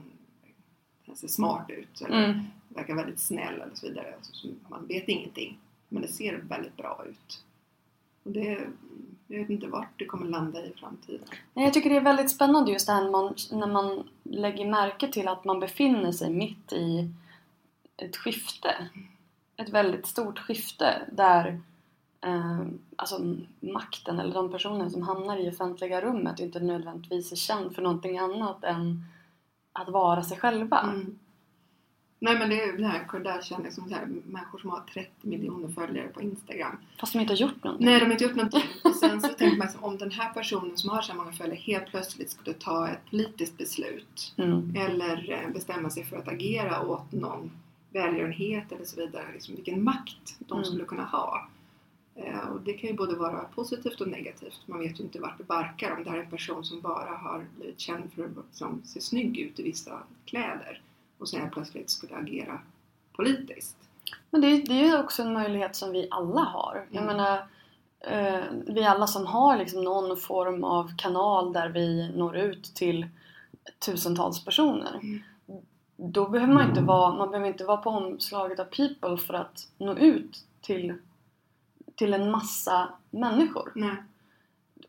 hon ser smart ut eller Mm. verkar väldigt snäll eller så vidare. Alltså, så man vet ingenting. Men det ser väldigt bra ut. Och det, jag vet inte vart det kommer landa i framtiden. Nej, Jag tycker det är väldigt spännande just det här när man, när man lägger märke till att man befinner sig mitt i ett skifte. Ett väldigt stort skifte där eh, alltså makten eller de personer som hamnar i offentliga rummet inte nödvändigtvis är känd för någonting annat än att vara sig själva. Mm. Nej men det är det här Kardashian, liksom så här, människor som har 30 miljoner följare på Instagram. Fast de inte har gjort någonting. Nej, de har inte gjort någonting. Och sen så tänker man så, om den här personen som har så här många följare helt plötsligt skulle ta ett politiskt beslut Mm. eller eh, bestämma sig för att agera åt någon välgörenhet eller så vidare. Liksom vilken makt de Mm. skulle kunna ha. Eh, Och det kan ju både vara positivt och negativt. Man vet ju inte vart det barkar om det här är en person som bara har blivit känd för att liksom, se snygg ut i vissa kläder och sen plötsligt skulle agera politiskt. Men det, är- det är ju också en möjlighet som vi alla har. Jag Mm. menar, eh, vi alla som har liksom någon form av kanal där vi når ut till tusentals personer. Mm. Då behöver man inte vara, man behöver inte vara på omslaget av People för att nå ut till, till en massa människor. Nej.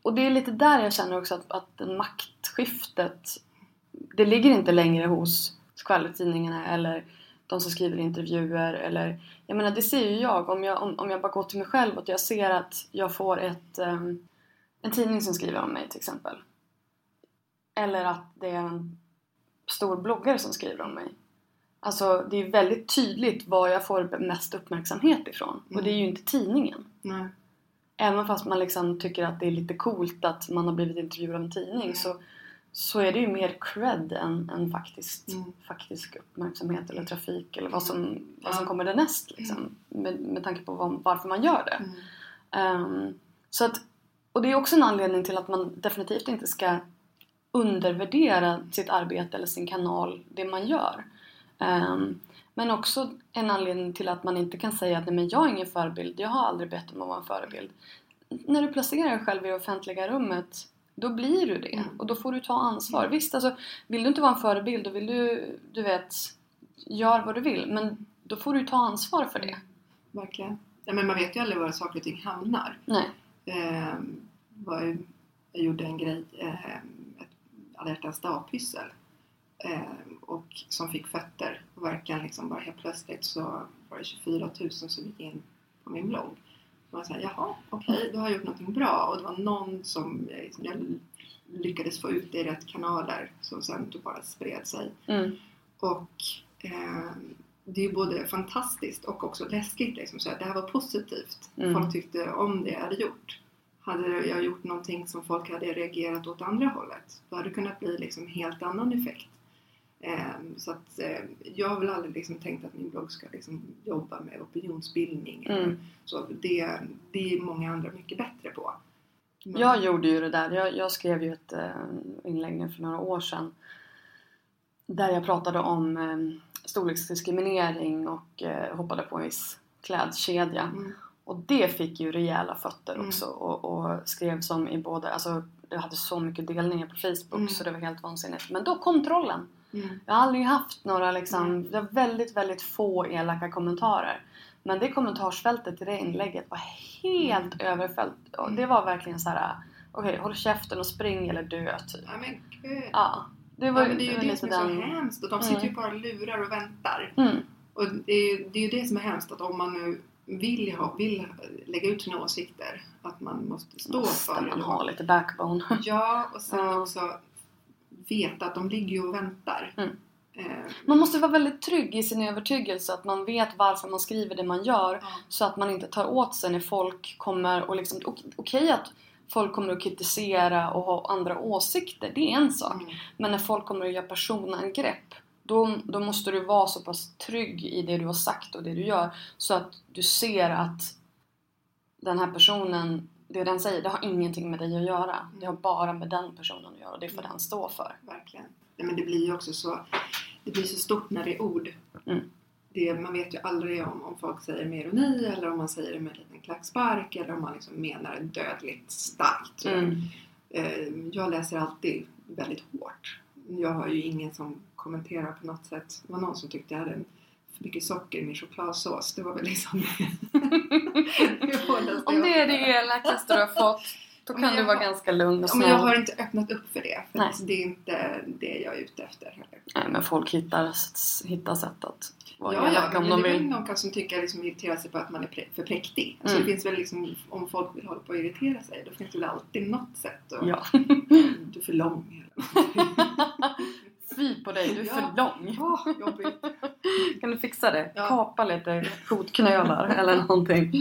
Och det är lite där jag känner också att, att maktskiftet det ligger inte längre hos skvallertidningarna eller de som skriver intervjuer eller jag menar det ser ju jag. Om jag, om, om jag bara går till mig själv och jag ser att jag får ett ehm, en tidning som skriver om mig till exempel. Eller att det är en stor bloggare som skriver om mig. Alltså det är väldigt tydligt var jag får mest uppmärksamhet ifrån. Och det är ju inte tidningen. Nej. Även fast man liksom tycker att det är lite coolt att man har blivit intervjuad av en tidning så, så är det ju mer cred än, än faktiskt, Mm. faktisk uppmärksamhet eller trafik eller vad som, vad som kommer därnäst liksom, med, med tanke på vad, varför man gör det. Mm. Ehm, så att, och det är också en anledning till att man definitivt inte ska undervärdera sitt arbete eller sin kanal, det man gör. Ehm, men också en anledning till att man inte kan säga att nej men jag är ingen förebild, jag har aldrig bett om att vara en förebild. när du placerar dig själv i det offentliga rummet då blir du det Mm. och då får du ta ansvar. Visst, alltså, vill du inte vara en förebild då vill du, du vet, gör vad du vill. Men då får du ta ansvar för det. Verkligen. Ja, men man vet ju aldrig var saker och ting hamnar. Nej. Ehm, var jag gjorde en grej, ehm, ett alla hjärtans dag-pyssel. Ehm, och som fick fötter. Och verkligen liksom bara helt plötsligt så var det 24 000 som gick in på min blogg. Jag sa, jaha, okej, då har jag gjort någonting bra. Och det var någon som eh, liksom, jag lyckades få ut det i rätt kanaler som sen då bara spred sig. Mm. Och eh, det är ju både fantastiskt och också läskigt. Liksom, så att det här var positivt. Mm. Folk tyckte om det jag hade gjort. Hade jag gjort någonting som folk hade reagerat åt andra hållet, då hade det kunnat bli liksom helt annan effekt. Eh, så att eh, jag har väl aldrig liksom tänkt att min blogg ska liksom jobba med opinionsbildning. Mm. Så det, det är många andra mycket bättre på. Men- Jag gjorde ju det där. Jag, jag skrev ju ett eh, inlägg nu för några år sedan. Där jag pratade om eh, storleksdiskriminering och eh, hoppade på en viss klädkedja. Mm. Och det fick ju rejäla fötter Mm. också och, och skrev som i både, alltså det hade så mycket delningar på Facebook Mm. så det var helt vansinnigt. Men då kom trollen. Mm. Jag har aldrig haft några liksom, Mm. det var väldigt, väldigt få elaka kommentarer. Men det kommentarsfältet i det inlägget var helt överfällt. Och det var verkligen så här: okej håll käften och spring eller dö typ. Ja men gud. Ja, det Ja, var, men det är ju var det lite som är så den- hemskt. Och de sitter ju bara och lurar och väntar. Mm, Och det är, ju- det är ju det som är hemskt. Att om man nu vill, ha, vill lägga ut sina åsikter. Att man måste stå måste för man det. ha lite backbone. Ja, och sen Ja. också veta att de ligger och väntar. Mm. Eh, Man måste vara väldigt trygg i sin övertygelse att man vet varför man skriver det man gör. Så att man inte tar åt sig när folk kommer och liksom, ok- okej att folk kommer att kritisera och ha andra åsikter, det är en sak. mm, Men när folk kommer att göra personangrepp då, då måste du vara så pass trygg i det du har sagt och det du gör så att du ser att den här personen, det den säger, det har ingenting med dig att göra. Det har bara med den personen att göra och det får den stå för. verkligen. Nej, men det blir ju också så, det blir så stort när det är ord. Mm. Det, man vet ju aldrig om, om folk säger med ironi eller om man säger det med en liten klackspark eller om man liksom menar det dödligt starkt. Mm. Eh, Jag läser alltid väldigt hårt. Jag har ju ingen som kommenterar på något sätt. Det var någon som tyckte jag hade en för mycket socker i min chokladsås. Det var väl liksom det Om det är det elakaste du har fått då Ja, kan du vara ganska lugn och Ja, men jag snäll. har inte öppnat upp för det. För Nej. att det är inte det jag är ute efter heller. Nej men folk hittar, hittar sätt att vara Ja, ja, elaka men om det de är väl vill. någon som tycker liksom irriterar sig på att man är för präktig. Alltså Mm. det finns väl liksom, om folk vill hålla på och irritera sig, då finns det väl alltid något sätt. Och, Ja. Du är för lång. Fy på dig, du är Ja. för lång. Åh, jobbigt. Kan du fixa det? Ja. Kapa lite fotknölar eller någonting.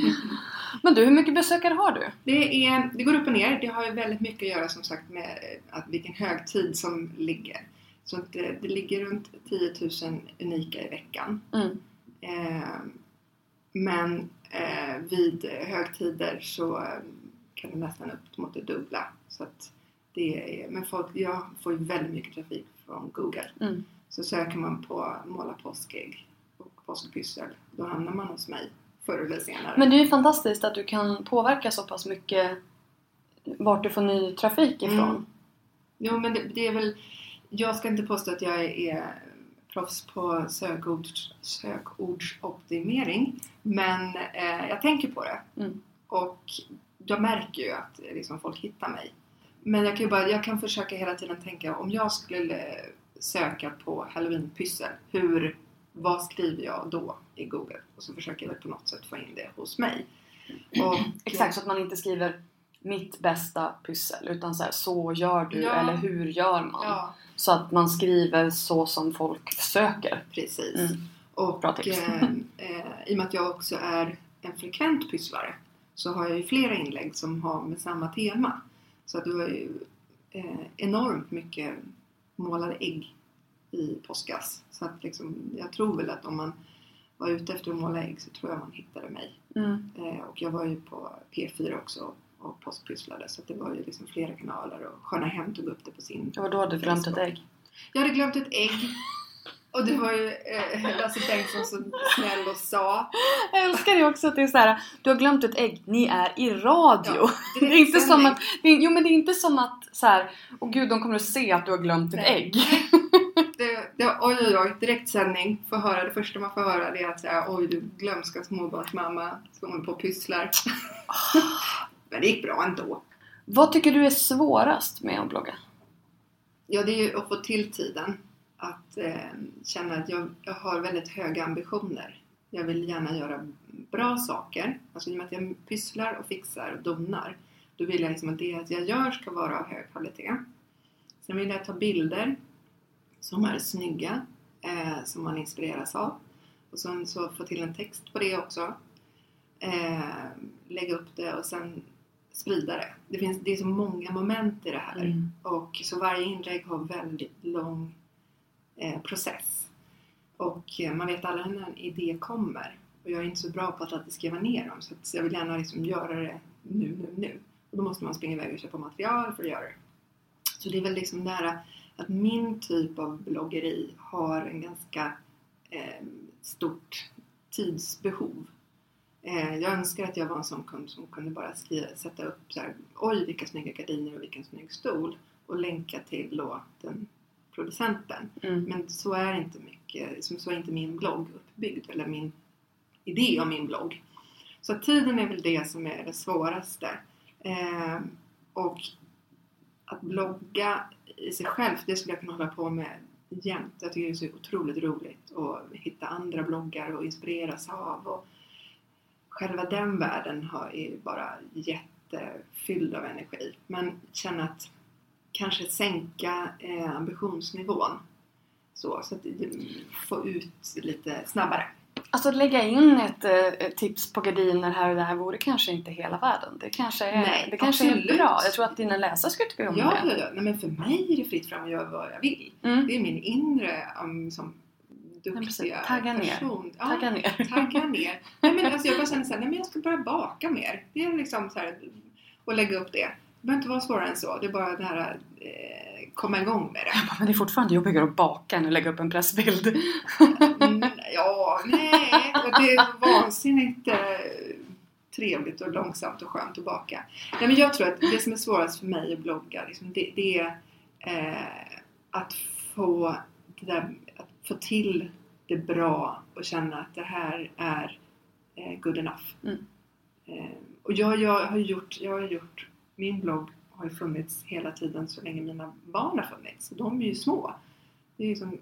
Men du, hur mycket besökare har du? Det, är, det går upp och ner. Det har ju väldigt mycket att göra som sagt med eh, att vilken högtid som ligger. Så att det, det ligger runt 10 000 unika i veckan. Mm. Eh, men eh, vid högtider så eh, kan det nästan upp mot det dubbla. Så att det är, men folk, jag får ju väldigt mycket trafik från Google. Mm. Så söker man på måla påskägg och påskpyssel, då hamnar man hos mig förr eller senare. Men det är ju fantastiskt att du kan påverka så pass mycket vart du får ny trafik ifrån. Mm. Jo men det, det är väl, jag ska inte påstå att jag är proffs på sökords, sökordsoptimering. Men eh, jag tänker på det. Mm. Och jag märker ju att liksom, folk hittar mig. Men jag kan bara, jag kan försöka hela tiden tänka om jag skulle söka på halloweenpyssel, hur, vad skriver jag då i Google? Och så försöker jag på något sätt få in det hos mig. Och, Exakt, så att man inte skriver mitt bästa pyssel utan så här, så gör du Ja. eller hur gör man? Ja, Så att man skriver så som folk söker. precis. Mm. Och Bra tips. eh, eh, i och med att jag också är en frekvent pysslare så har jag ju flera inlägg som har med samma tema. Så att det var ju eh, enormt mycket målade ägg i påskas. Så att liksom, jag tror väl att om man var ute efter att måla ägg så tror jag man hittade mig. Mm. Eh, och jag var ju på P4 också och påskpysslade så det var ju liksom flera kanaler och Sköna Hem tog upp det på sin var då du glömt ett ägg. jag hade glömt ett ägg. Och det var ju eh, Lasse Bengtsson så snäll och sa. Jag älskar det också att det är så här. Du har glömt ett ägg, ni är i radio. Ja, det är inte som direktsändning. att, det är, jo men det är inte som att så här, åh gud de kommer att se att du har glömt ett Nej. ägg. Det, det, oj oj oj, direktsändning. Får höra, det första man får höra det är att säga oj du glömska småbarnsmamma som håller på och pysslar. Men det gick bra ändå. Vad tycker du är svårast med att blogga? Ja, det är ju att få till tiden. Att eh, känna att jag, jag har väldigt höga ambitioner. Jag vill gärna göra bra saker. Alltså i och med att jag pysslar och fixar och donar. Då vill jag liksom att det jag gör ska vara av hög kvalitet. Sen vill jag ta bilder som är snygga. Eh, som man inspireras av. Och sen så få till en text på det också. Eh, lägga upp det och sen sprida det. Det, finns, det är så många moment i det här. Mm. Och så varje inlägg har väldigt lång Eh, process. Och eh, man vet aldrig när en idé kommer. Och jag är inte så bra på att alltid skriva ner dem. Så att jag vill gärna liksom göra det nu, nu, nu. Och då måste man springa iväg och köpa material för att göra det. Så det är väl liksom det här att min typ av bloggeri har en ganska eh, stort tidsbehov. Eh, jag önskar att jag var en sån kund som kunde bara skriva, sätta upp så här, oj vilka snygga gardiner och vilken snygg stol och länka till då den producenten. Mm. Men så är inte mycket, som så är inte min blogg uppbyggd eller min idé om min blogg. Så tiden är väl det som är det svåraste. Eh, och att blogga i sig själv, det skulle jag kunna hålla på med jämt. Jag tycker det är så otroligt roligt att hitta andra bloggar och inspireras av. Och själva den världen har, är ju bara jättefylld av energi. Men känna att kanske sänka eh, ambitionsnivån så, så att få ut lite snabbare. Alltså att lägga in ett eh, tips på gardiner här och där vore kanske inte hela världen. Det kanske är, Nej, det kanske är bra. Jag tror att dina läsare skulle tycka om Ja, det. ja, ja. Nej, men för mig är det fritt fram att göra vad jag vill. Mm. Det är min inre um, som duktiga Tagga ner. person. Ja, Tagga ner. Tagga ner. Nej, men alltså jag bara känner såhär, nej men jag ska börja baka mer. Det är liksom så här, och lägga upp det. Behöver inte vara svårare än så. Det är bara det här eh, komma igång med det. Men det är fortfarande jobbigare att baka än att lägga upp en pressbild. Mm, ja, nej. Det är vansinnigt eh, trevligt och långsamt och skönt att baka. Nej, men jag tror att det som är svårast för mig att blogga, liksom, det, det är eh, att, få det där, att få till det bra och känna att det här är eh, good enough. Mm. Eh, och jag, jag har gjort, jag har gjort, min blogg har ju funnits hela tiden så länge mina barn har funnits. De är ju små. Det är ju som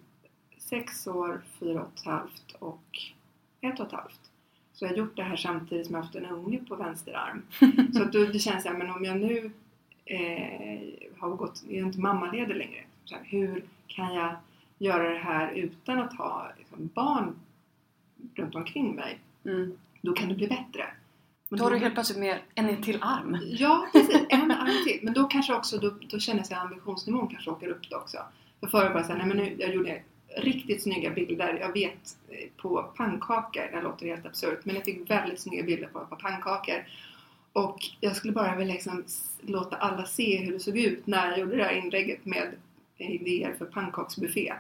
sex år, fyra och ett halvt och ett och ett halvt. Så jag har gjort det här samtidigt som jag haft en unge på vänster arm. Så att då, det känns så här, men om jag nu eh, har gått, jag är inte mammaledig längre. Så här, hur kan jag göra det här utan att ha liksom, barn runt omkring mig? Mm. Då kan det bli bättre. Men Då har du helt plötsligt mer en till arm. Ja, precis. En arm till. Men då kanske också, då, då känner jag att ambitionsnivån kanske åker upp då också. För förr bara såhär, nej men nu, jag gjorde riktigt snygga bilder. Jag vet eh, på pannkakor, det låter helt absurt, men jag fick väldigt snygga bilder på, på pannkakor. Och jag skulle bara vilja liksom låta alla se hur det såg ut när jag gjorde det här inlägget med idéer för pannkaksbuffé.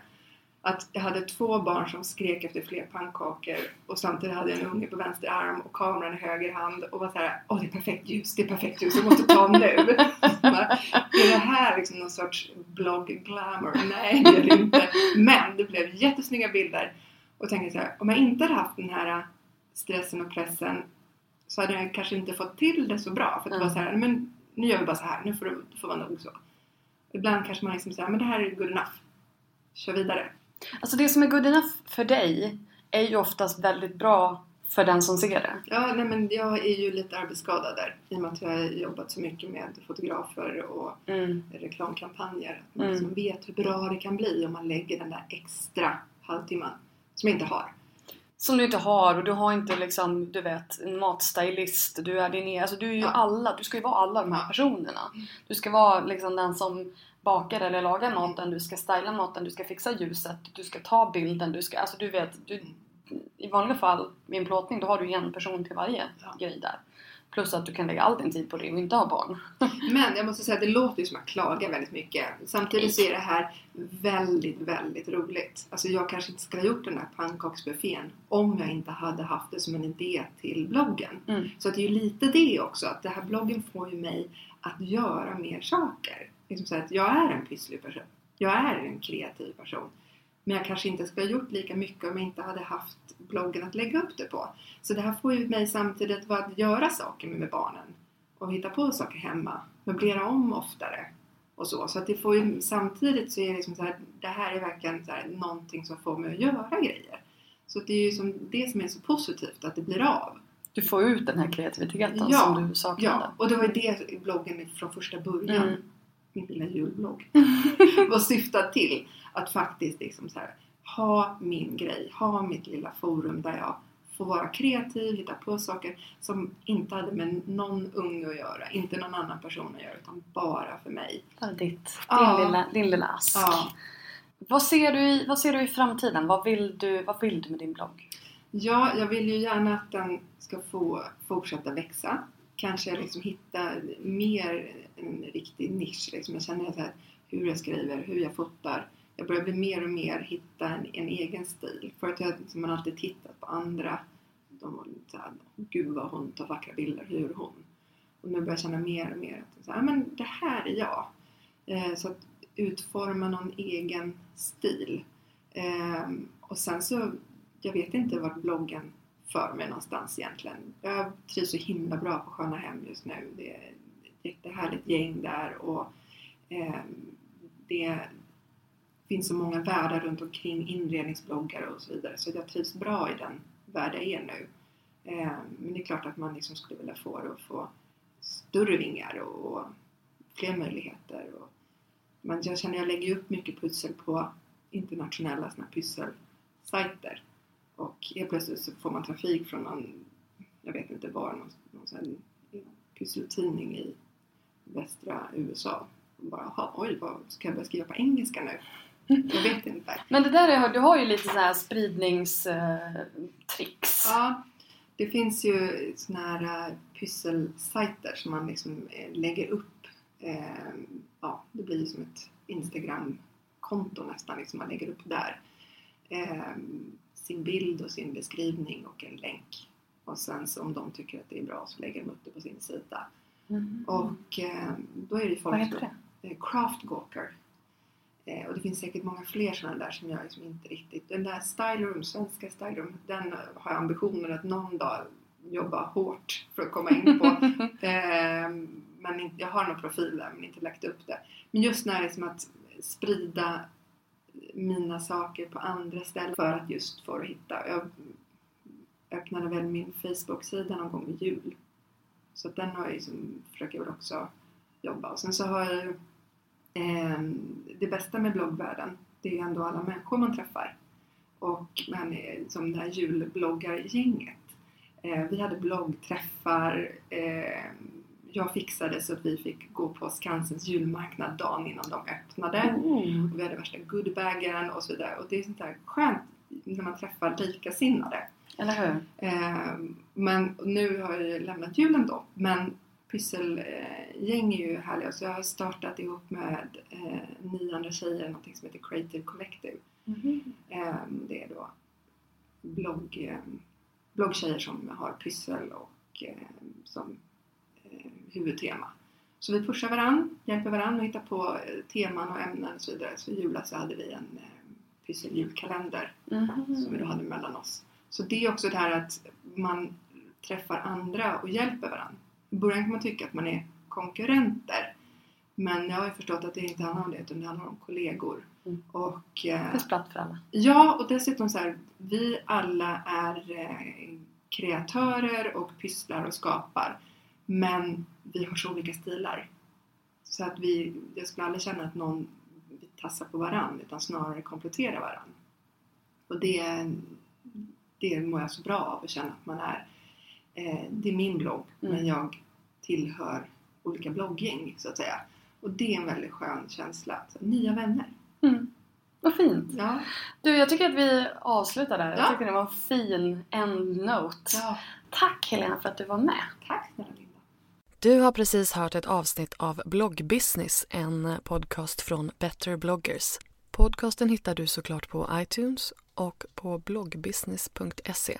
Att jag hade två barn som skrek efter fler pannkakor och samtidigt hade jag en unge på vänster arm och kameran i höger hand och var såhär Åh det är perfekt ljus, det är perfekt ljus, jag måste ta nu! Är det här liksom någon sorts blogg-glamour? Nej det är det inte. Men det blev jättesnygga bilder och tänkte så här, om jag inte hade haft den här stressen och pressen så hade jag kanske inte fått till det så bra. För det var så här, men nu gör vi bara så här, nu får det, det får vara nog så. Ibland kanske man liksom säger, men det här är good enough. Kör vidare. Alltså det som är good enough för dig är ju oftast väldigt bra för den som ser det. Ja, nej men jag är ju lite arbetsskadad där. I och med att jag har jobbat så mycket med fotografer och Mm. reklamkampanjer. Man Mm. liksom vet hur bra det kan bli om man lägger den där extra halvtimman. Som jag inte har. Som du inte har och du har inte liksom, du vet, en matstylist. Du är din e- alltså du är ju Ja. alla, du ska ju vara alla de här personerna. Du ska vara liksom den som bakar eller lagar maten, du ska styla maten, du ska fixa ljuset, du ska ta bilden, du ska, alltså du vet, du, i vanliga fall i en plåtning då har du en person till varje Ja. grej där. Plus att du kan lägga all din tid på det och inte ha barn. Men jag måste säga att det låter ju som att jag klagar väldigt mycket. Samtidigt så är det här väldigt, väldigt roligt. Alltså jag kanske inte skulle ha gjort den här pannkaksbuffén om jag inte hade haft det som en idé till bloggen. Mm. Så att det är ju lite det också, att den här bloggen får ju mig att göra mer saker. Liksom så att jag är en pysslig person. Jag är en kreativ person. Men jag kanske inte skulle ha gjort lika mycket om jag inte hade haft bloggen att lägga upp det på. Så det här får ju mig samtidigt att göra saker med barnen. Och hitta på saker hemma. Möblera om oftare. Och så. Så att det får ju, samtidigt så är det liksom så här, det här är verkligen så här, någonting som får mig att göra grejer. Så det är ju som det som är så positivt, att det blir av. Du får ut den här kreativiteten Ja, som du saknade. Ja, och det var ju det bloggen från första början, Mm. min lilla julblogg, var syftad till. Att faktiskt liksom så här, ha min grej, ha mitt lilla forum där jag får vara kreativ, hitta på saker som inte hade med någon unge att göra, inte någon annan person att göra, utan bara för mig. Bara ditt, din, Ja. lilla, din lilla ask. Ja. Vad, ser du i, vad ser du i framtiden? Vad vill du, vad vill du med din blogg? Ja, jag vill ju gärna att den ska få fortsätta växa. Kanske liksom hitta mer en riktig nisch. Liksom. Jag känner så här, hur jag skriver, hur jag fotar. Jag börjar bli mer och mer hitta en, en egen stil. För att jag liksom, man alltid tittat på andra. De var lite så här, gud vad hon tar vackra bilder, hur hon? Och nu börjar jag känna mer och mer att så här, men det här är jag. Eh, så att utforma någon egen stil. Eh, och sen så, jag vet inte vart bloggen för mig någonstans egentligen. Jag trivs så himla bra på Sköna Hem just nu. Det är ett jättehärligt gäng där och eh, det finns så många världar runt omkring inredningsbloggare och så vidare. Så jag trivs bra i den värld jag är nu. Eh, men det är klart att man liksom skulle vilja få det att få större vingar och, fler möjligheter. Och, men jag känner att jag lägger upp mycket pussel på internationella såna pusselsajter pysselsajter. Och helt plötsligt så får man trafik från någon, jag vet inte var, någon, någon sån pysseltidning i västra USA. Och bara, "Jaha, oj, vad ska jag börja skriva på engelska nu? Jag vet inte. Men det där är, du har ju lite så här spridningstricks. Ja, det finns ju såna här eh, pysselsajter som man liksom eh, lägger upp. Eh, ja, det blir ju som ett Instagram-konto nästan, liksom man lägger upp där. Eh, sin bild och sin beskrivning och en länk. Och sen så om de tycker att det är bra så lägger de upp det på sin sida. Mhm. Och eh, då är det folk Vad heter det? eh, Craftgawker. Eh, och det finns säkert många fler sådana där som jag liksom inte riktigt... Den där Styleroom, svenska Styleroom, den har jag ambitionen att någon dag jobba hårt för att komma in på. eh, men jag har några profiler men inte lagt upp det. Men just när det är som att sprida mina saker på andra ställen för att just få det att hitta. Jag öppnade väl min Facebook-sida någon gång vid jul. Så den har jag liksom, försöker jag väl också jobba. Och sen så har jag det bästa med bloggvärlden, det är ändå alla människor man träffar. Och men, eh, som det här julbloggargänget. Eh, vi hade bloggträffar. Eh, jag fixade så att vi fick gå på Skansens julmarknad dagen innan de öppnade. Mm. Och vi hade värsta goodiebagen och så vidare. Och det är sånt där skönt när man träffar likasinnade. Eller hur? Eh, men nu har jag ju lämnat julen då. Men pysselgäng är ju härliga. Så jag har startat ihop med eh, nio andra tjejer någonting som heter Creative Collective. Eh, det är då blogg, eh, bloggtjejer som har pyssel och eh, som eh, huvudtema. Så vi pushar varann, hjälper varann och hittar på eh, teman och ämnen och så vidare. Så i julas så hade vi en eh, pysseljulkalender Mhm. som vi då hade mellan oss. Så det är också det här att man träffar andra och hjälper varandra. I början kan man tycka att man är konkurrenter. Men jag har ju förstått att det inte handlar om det utan det handlar om kollegor. Mm. Och, Det eh, finns plats för alla. ja, och dessutom så här, vi alla är eh, kreatörer och pysslar och skapar. Men vi har så olika stilar. Så att vi, jag skulle aldrig känna att någon tassar på varann utan snarare kompletterar varann. Och det, det mår jag så bra av att känna att man är, eh, det är min blogg Mm. men jag tillhör olika blogggäng så att säga. Och det är en väldigt skön känsla. Så, nya vänner. Mm. Vad fint! Ja. Du, jag tycker att vi avslutar där. Ja. Jag tycker det var en fin end note. ja. Tack Helena för att du var med. Tack snälla Linda. Du har precis hört ett avsnitt av Bloggbusiness, en podcast från Better bloggers. Podcasten hittar du såklart på iTunes och på bloggbusiness.se.